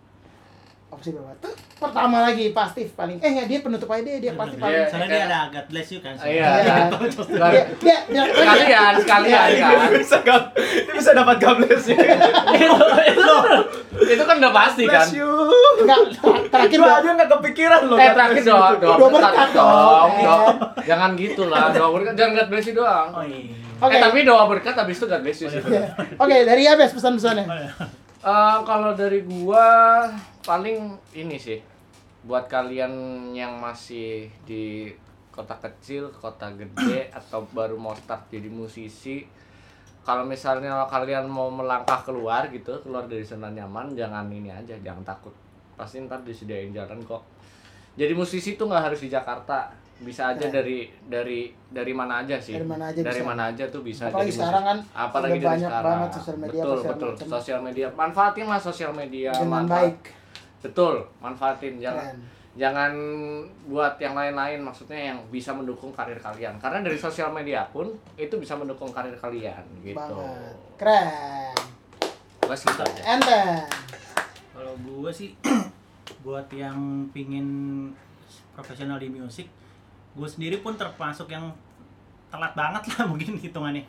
opsi berapa tuh pertama lagi pasti paling eh ya dia penutup aja deh dia pasti paling Iya. Soalnya dia ada God bless you kan. Iya. Iya. (laughs) Sekali- dia dia dia Sekalian, sekalian Iya, kan. Ini bisa ini bisa dapat gables ya. itu, itu, itu kan udah pasti kan. Bless you. enggak ter- terakhir Gua doa- aja nggak kepikiran loh. Eh God terakhir bless you doa, doa Doa berkat dong. Jangan gitu lah, doa berkat jangan God bless you doang. Oh iya. Oke. Eh tapi doa berkat habis itu God bless you sih. Iya. oke dari Abes pesan-pesannya Eh, kalau dari gua paling ini sih buat kalian yang masih di kota kecil, kota gede (clears throat) atau baru mau start jadi musisi kalau misalnya kalian mau melangkah keluar gitu, keluar dari zona nyaman, jangan ini aja, jangan takut. Pasti ntar disediain jalan kok. Jadi musisi tuh nggak harus di Jakarta, bisa aja Nah. dari dari dari mana aja sih. Dari mana aja Dari bisa. mana aja tuh bisa. Apalagi jadi sekarang kan apalagi udah dari banyak sekarang. banget sosial media, Betul, sosial betul. macam. Sosial media. Manfaatin lah sosial media. dengan manfaat- baik Betul, manfaatin jangan Keren. jangan buat yang lain-lain maksudnya yang bisa mendukung karir kalian. Karena dari sosial media pun itu bisa mendukung karir kalian gitu. banget keren gitu aja. enten Kalau gue sih (clears throat) buat yang pingin profesional di musik, gue sendiri pun termasuk yang telat banget lah (laughs) mungkin hitungannya.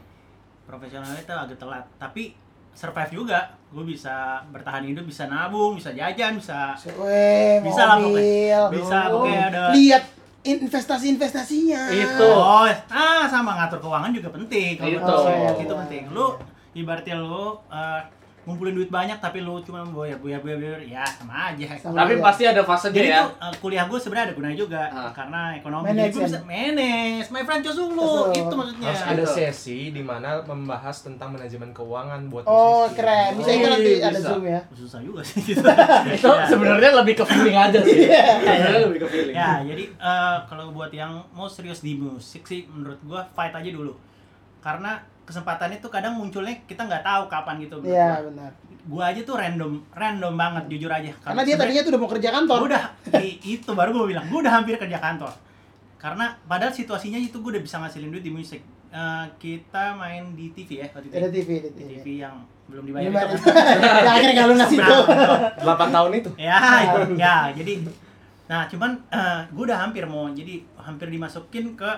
Profesionalnya itu agak telat, tapi survive juga. Gue bisa bertahan hidup, bisa nabung, bisa jajan, bisa Weh, Bisa lah mobil. bisa pokoknya ada lihat investasi-investasinya Itu. Oh, ah sama ngatur keuangan juga penting. Kalau Itu. Oh, itu penting. Lu ibaratnya lu eh, ngumpulin duit banyak tapi lu cuma boyar boyar boyar ya sama aja. Sama Tapi aja. pasti ada fasenya Jadi ya. tuh eh, kuliah gue sebenarnya ada gunanya juga Ah. karena ekonomi Manage, jadi gue bisa manage, my friend Cosulu Betul. itu maksudnya. Harus ada Gitu. sesi di mana membahas tentang manajemen keuangan buat oh musisi. keren bisa itu nanti iya, ada bisa. zoom ya Susah juga sih. (laughs) Itu Ya. (laughs) sebenarnya lebih ke feeling aja sih. Iya. Sebenarnya lebih ke feeling. Ya, jadi eh, kalau buat yang mau serius di musik sih menurut gua fight aja dulu. Karena kesempatan itu kadang munculnya kita nggak tahu kapan gitu. iya gua. benar Gua aja tuh random, random banget jujur aja. karena dia tadinya tuh udah mau kerja kantor udah itu baru gue bilang, gue udah hampir kerja kantor. Karena padahal situasinya itu gue udah bisa ngasilin duit di musik. Eh, kita main di TV ya waktu itu. ada TV ada Di TV TV yang belum dibayar. Gimana? (laughs) itu kan. ya akhirnya kalau ngasih itu 8 tahun itu. ya itu ya jadi nah cuman gue udah hampir mau jadi hampir dimasukin ke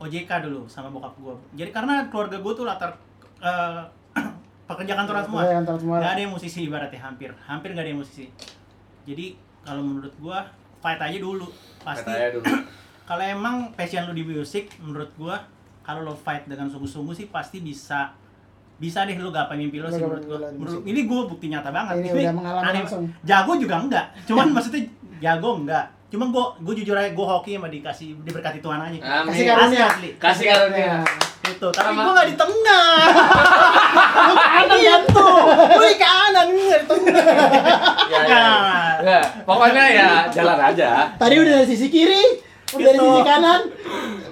OJK dulu sama bokap gue. Jadi karena keluarga gue tuh latar eh, (clears throat) pekerja kantoran semua. Pekerja kantoran semua. Gak ada yang musisi ibaratnya hampir, hampir gak ada yang musisi. Jadi kalau menurut gue fight aja dulu. Pasti (clears throat) kalau emang passion lu di musik, menurut gue kalau lo fight dengan sungguh-sungguh sih pasti bisa bisa deh lu gapai mimpi lo Lu sih menurut gue. Menurut ini gue bukti nyata banget. Ini udah mengalami aneh- langsung. Jago juga enggak. Cuman (laughs) maksudnya jago enggak. Cuma gue gue jujur aja gue hoki sama dikasih diberkati Tuhan aja. Amin. Kasih karunia. Asli. Kasih karunia. Itu, tapi Sama- gue gak di tengah. Lu kanan gitu. Lu di kanan, gue gak di tengah. Ya, ya. Nggak, pokoknya ya jalan aja. Tadi udah dari sisi kiri, udah dari Gitu. sisi kanan.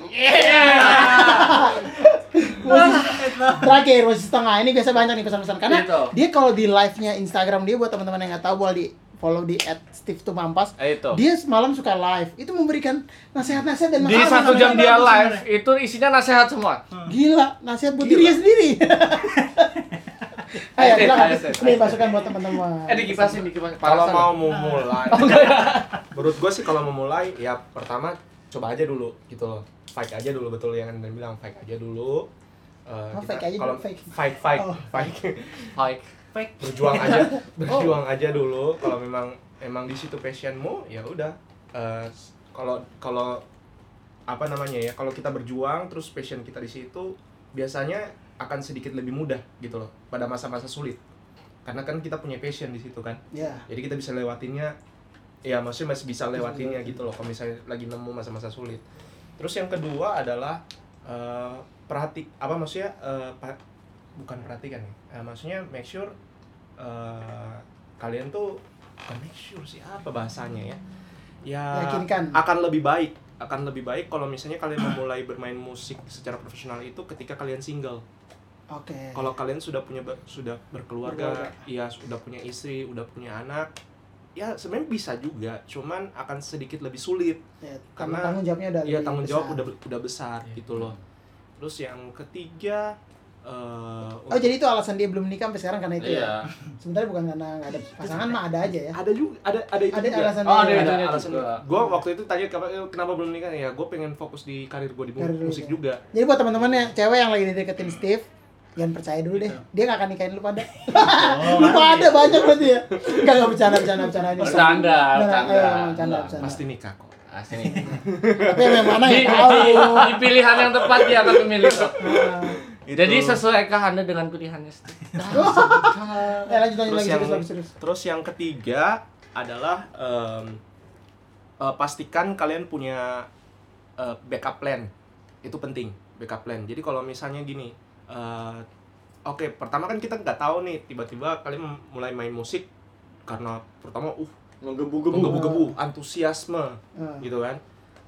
Iya. Musisi, terakhir musisi tengah ini biasa banyak nih pesan-pesan karena Gitu. dia kalau di live-nya Instagram dia buat teman-teman yang nggak tahu boleh di follow di @steve_tumampas. Eh, itu. Dia semalam suka live. Itu memberikan nasihat-nasihat dan Di satu jam dia live sebenarnya. itu isinya nasihat semua. Gila, nasihat buat dirinya sendiri. (laughs) Ayo, silakan. Ini masukan buat teman-teman. Eh dikipasin dikipasin. Kalau Panasan. mau memulai, (laughs) menurut gue sih kalau memulai ya pertama coba aja dulu gitu loh. Fight aja dulu betul yang anda bilang fight aja dulu. Eh, Oh, kita- fake aja kalau dulu, fake. fight fight Oh. fight Baik. Fake. berjuang aja (laughs) berjuang aja dulu. Kalau memang emang di situ passionmu ya udah. Eh, kalau kalau apa namanya ya kalau kita berjuang terus passion kita di situ biasanya akan sedikit lebih mudah gitu loh pada masa-masa sulit. Karena kan kita punya passion di situ kan. Ya. jadi kita bisa lewatinnya ya maksudnya masih bisa lewatinnya gitu loh kalau misalnya lagi nemu masa-masa sulit. Terus yang kedua adalah eh perhati apa maksudnya eh, pa- bukan perhatikan ya Eh, maksudnya make sure eh, kalian tuh bukan make sure sih apa bahasanya ya ya Yakinkan. akan lebih baik akan lebih baik kalau misalnya kalian memulai bermain musik secara profesional itu ketika kalian single Oke. kalau kalian sudah punya ber- sudah berkeluarga, Berkeluarga. iya sudah punya istri, udah punya anak, ya sebenarnya bisa juga, cuman akan sedikit lebih sulit. Ya, karena- tanggung jawabnya udah Iya lebih tanggung jawab besar. udah udah besar gitu loh. Terus yang ketiga, eh, Oh jadi itu alasan dia belum nikah sampai sekarang karena itu ya? Iya. Sebenarnya bukan karena nggak ada pasangan mah ada aja ya. ada juga ada ada itu Ada juga. alasan Oh, ada itu. ada alasan juga. gue waktu itu tanya kenapa, kenapa belum nikah ya gue pengen fokus di karir gue di Karir musik ya. juga Jadi buat teman-teman yang cewek yang lagi deketin Steve, jangan percaya dulu deh. Gitu. Dia gak akan nikahin lu pada. Oh, lu pada banyak berarti ya. Enggak enggak bercanda bercanda bercanda ini. Bercanda, Beneran, bercanda. pasti nikah kok Asli. Tapi yang mana Di, ya tahu. di, di pilihan yang tepat dia akan memilih kok. Itu. Jadi sesuaikah Anda dengan pilihannya? Steve? (laughs) Ya (laughs) lanjut lanjut terus lagi yang serius lagi serius. terus yang ketiga adalah em, eh, pastikan kalian punya eh, backup plan itu penting backup plan jadi kalau misalnya gini eh, oke pertama kan kita nggak tahu nih tiba-tiba kalian mulai main musik karena pertama uh menggebu-gebu antusiasme Ah. gitu kan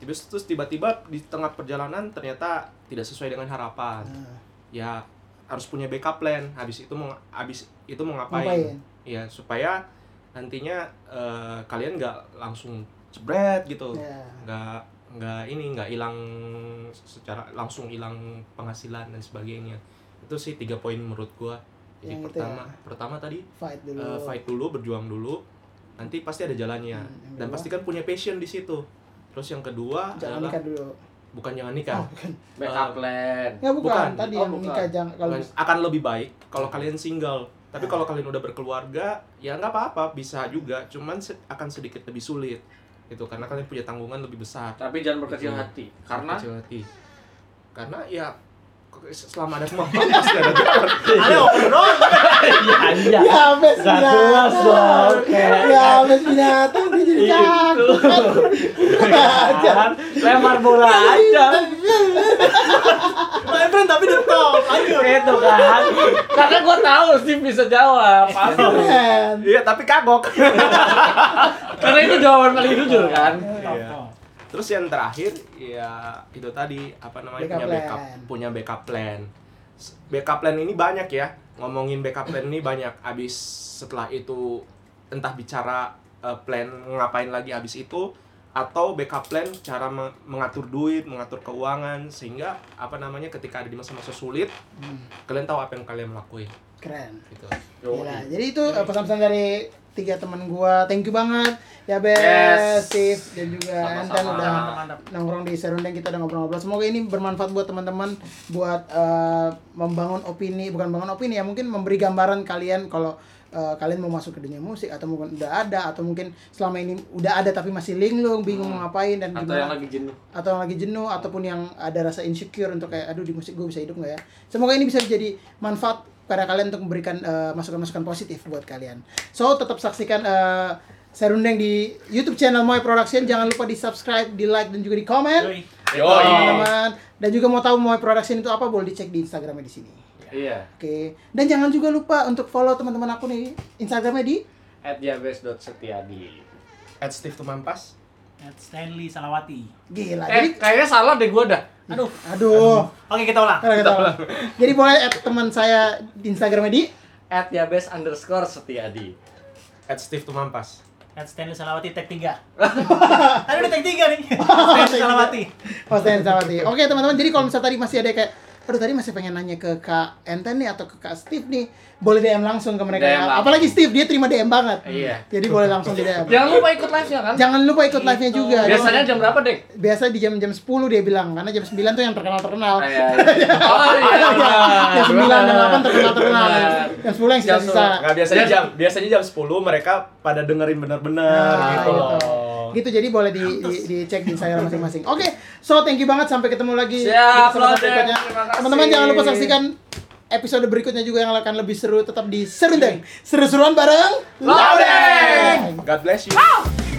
terus terus tiba-tiba di tengah perjalanan ternyata tidak sesuai dengan harapan Ah, ya harus punya backup plan habis itu mau habis itu mau ngapain, Ngapain? ya supaya nantinya eh, kalian nggak langsung jebret gitu Ya. nggak nggak ini nggak hilang secara langsung hilang penghasilan dan sebagainya itu sih tiga poin menurut gua jadi Yang itu pertama ya. pertama tadi Fight dulu. eh, fight dulu berjuang dulu nanti pasti ada jalannya Hmm, dan pastikan punya passion di situ terus yang kedua Jangan adalah dulu. Bukan jangan nikah Oh, bukan. Backup plan. Enggak bukan. Bukan. Tadi Oh, yang bukan. nikah jangan kalau akan lebih baik kalau kalian single tapi kalau kalian udah berkeluarga ya nggak apa-apa bisa juga cuman se- akan sedikit lebih sulit itu karena kalian punya tanggungan lebih besar Tapi jangan berkecil Betul. hati. Karena Kecil hati. karena ya selama ada kemampuan (laughs) pasti ada jalan Ada open doang. Iya, iya. Ya, habis dong. Kayak Ya, habis binatang dia jadi cakep. kan, lempar bola aja. Friend tapi the top. Lanjut. Itu kan. karena gua tahu Steve bisa jawab. Pasti. Iya tapi kagok (laughs) karena itu jawaban paling jujur kan. Iya. Terus yang terakhir ya itu tadi apa namanya Backup punya plan. backup punya backup plan. Backup plan ini banyak ya. Ngomongin backup plan ini banyak. Abis setelah itu entah bicara eh, plan ngapain lagi abis itu atau backup plan cara me- mengatur duit, mengatur keuangan sehingga apa namanya ketika ada di masa-masa sulit Hmm. kalian tahu apa yang kalian lakuin. Keren. gitu Gila. Jadi itu uh, pesan-pesan dari tiga teman gua. Thank you banget. Ya Bes, Yes. Steve dan juga. Anton udah nongkrong di Serundeng kita udah ngobrol-ngobrol. Semoga ini bermanfaat buat teman-teman buat uh, membangun opini, bukan membangun opini ya, mungkin memberi gambaran kalian kalau uh, kalian mau masuk ke dunia musik atau mungkin udah ada atau mungkin selama ini udah ada tapi masih linglung, bingung mau ngapain dan atau gimana yang lagi jenuh atau yang lagi jenuh ataupun yang ada rasa insecure untuk kayak aduh di musik gue bisa hidup nggak ya semoga ini bisa jadi manfaat pada kalian untuk memberikan eh, masukan-masukan positif buat kalian. So tetap saksikan eh, Serundeng di YouTube channel Moy Production. Jangan lupa di subscribe di like dan juga di komen teman-teman. Dan juga mau tahu Moy Production itu apa boleh dicek di Instagramnya di sini. Iya. Oke. Dan jangan juga lupa untuk follow teman-teman aku nih Instagramnya di? At jabes.setiadi at Steve Tumampas At Stanley Salawati. gila eh jadi kayaknya salah deh gua dah Aduh. aduh Oke, kita ulang. Kalau kita ulang. Jadi boleh add teman saya di Instagramnya di at jabes underscore setiadi at Steve Tumampas At Stanley Salawati tag 3. Tadi udah tag 3 nih. Stanley Salawati. Oh, Stan Sawati. Oke, teman-teman. Jadi kalau misalnya tadi masih ada kayak aduh tadi masih pengen nanya ke Kak Enten nih atau ke Kak Steve nih, boleh DM langsung ke mereka. DM ya. langsung. Apalagi Steve, dia terima DM banget. Iya. Jadi boleh langsung di DM. jangan lupa ikut live nya kan Jangan lupa ikut live-nya juga. biasanya jam berapa deh biasa di jam-jam 10 dia bilang karena jam 9 tuh yang terkenal-terkenal. Ah, iya, (laughs) iya. oh iya Jam 9 dan 8 terkenal-terkenal. Jam 10 yang sisa-sisa. nggak biasanya jam biasanya jam 10 mereka pada dengerin bener-bener Nah, gitu loh Gitu jadi boleh di, di dicek di Instagram masing-masing. Oke, so thank you banget sampai ketemu lagi di Siap, Loden. berikutnya. Teman-teman jangan lupa saksikan episode berikutnya juga yang akan lebih seru tetap di Serundeng. Seru-seruan bareng Loden. God bless you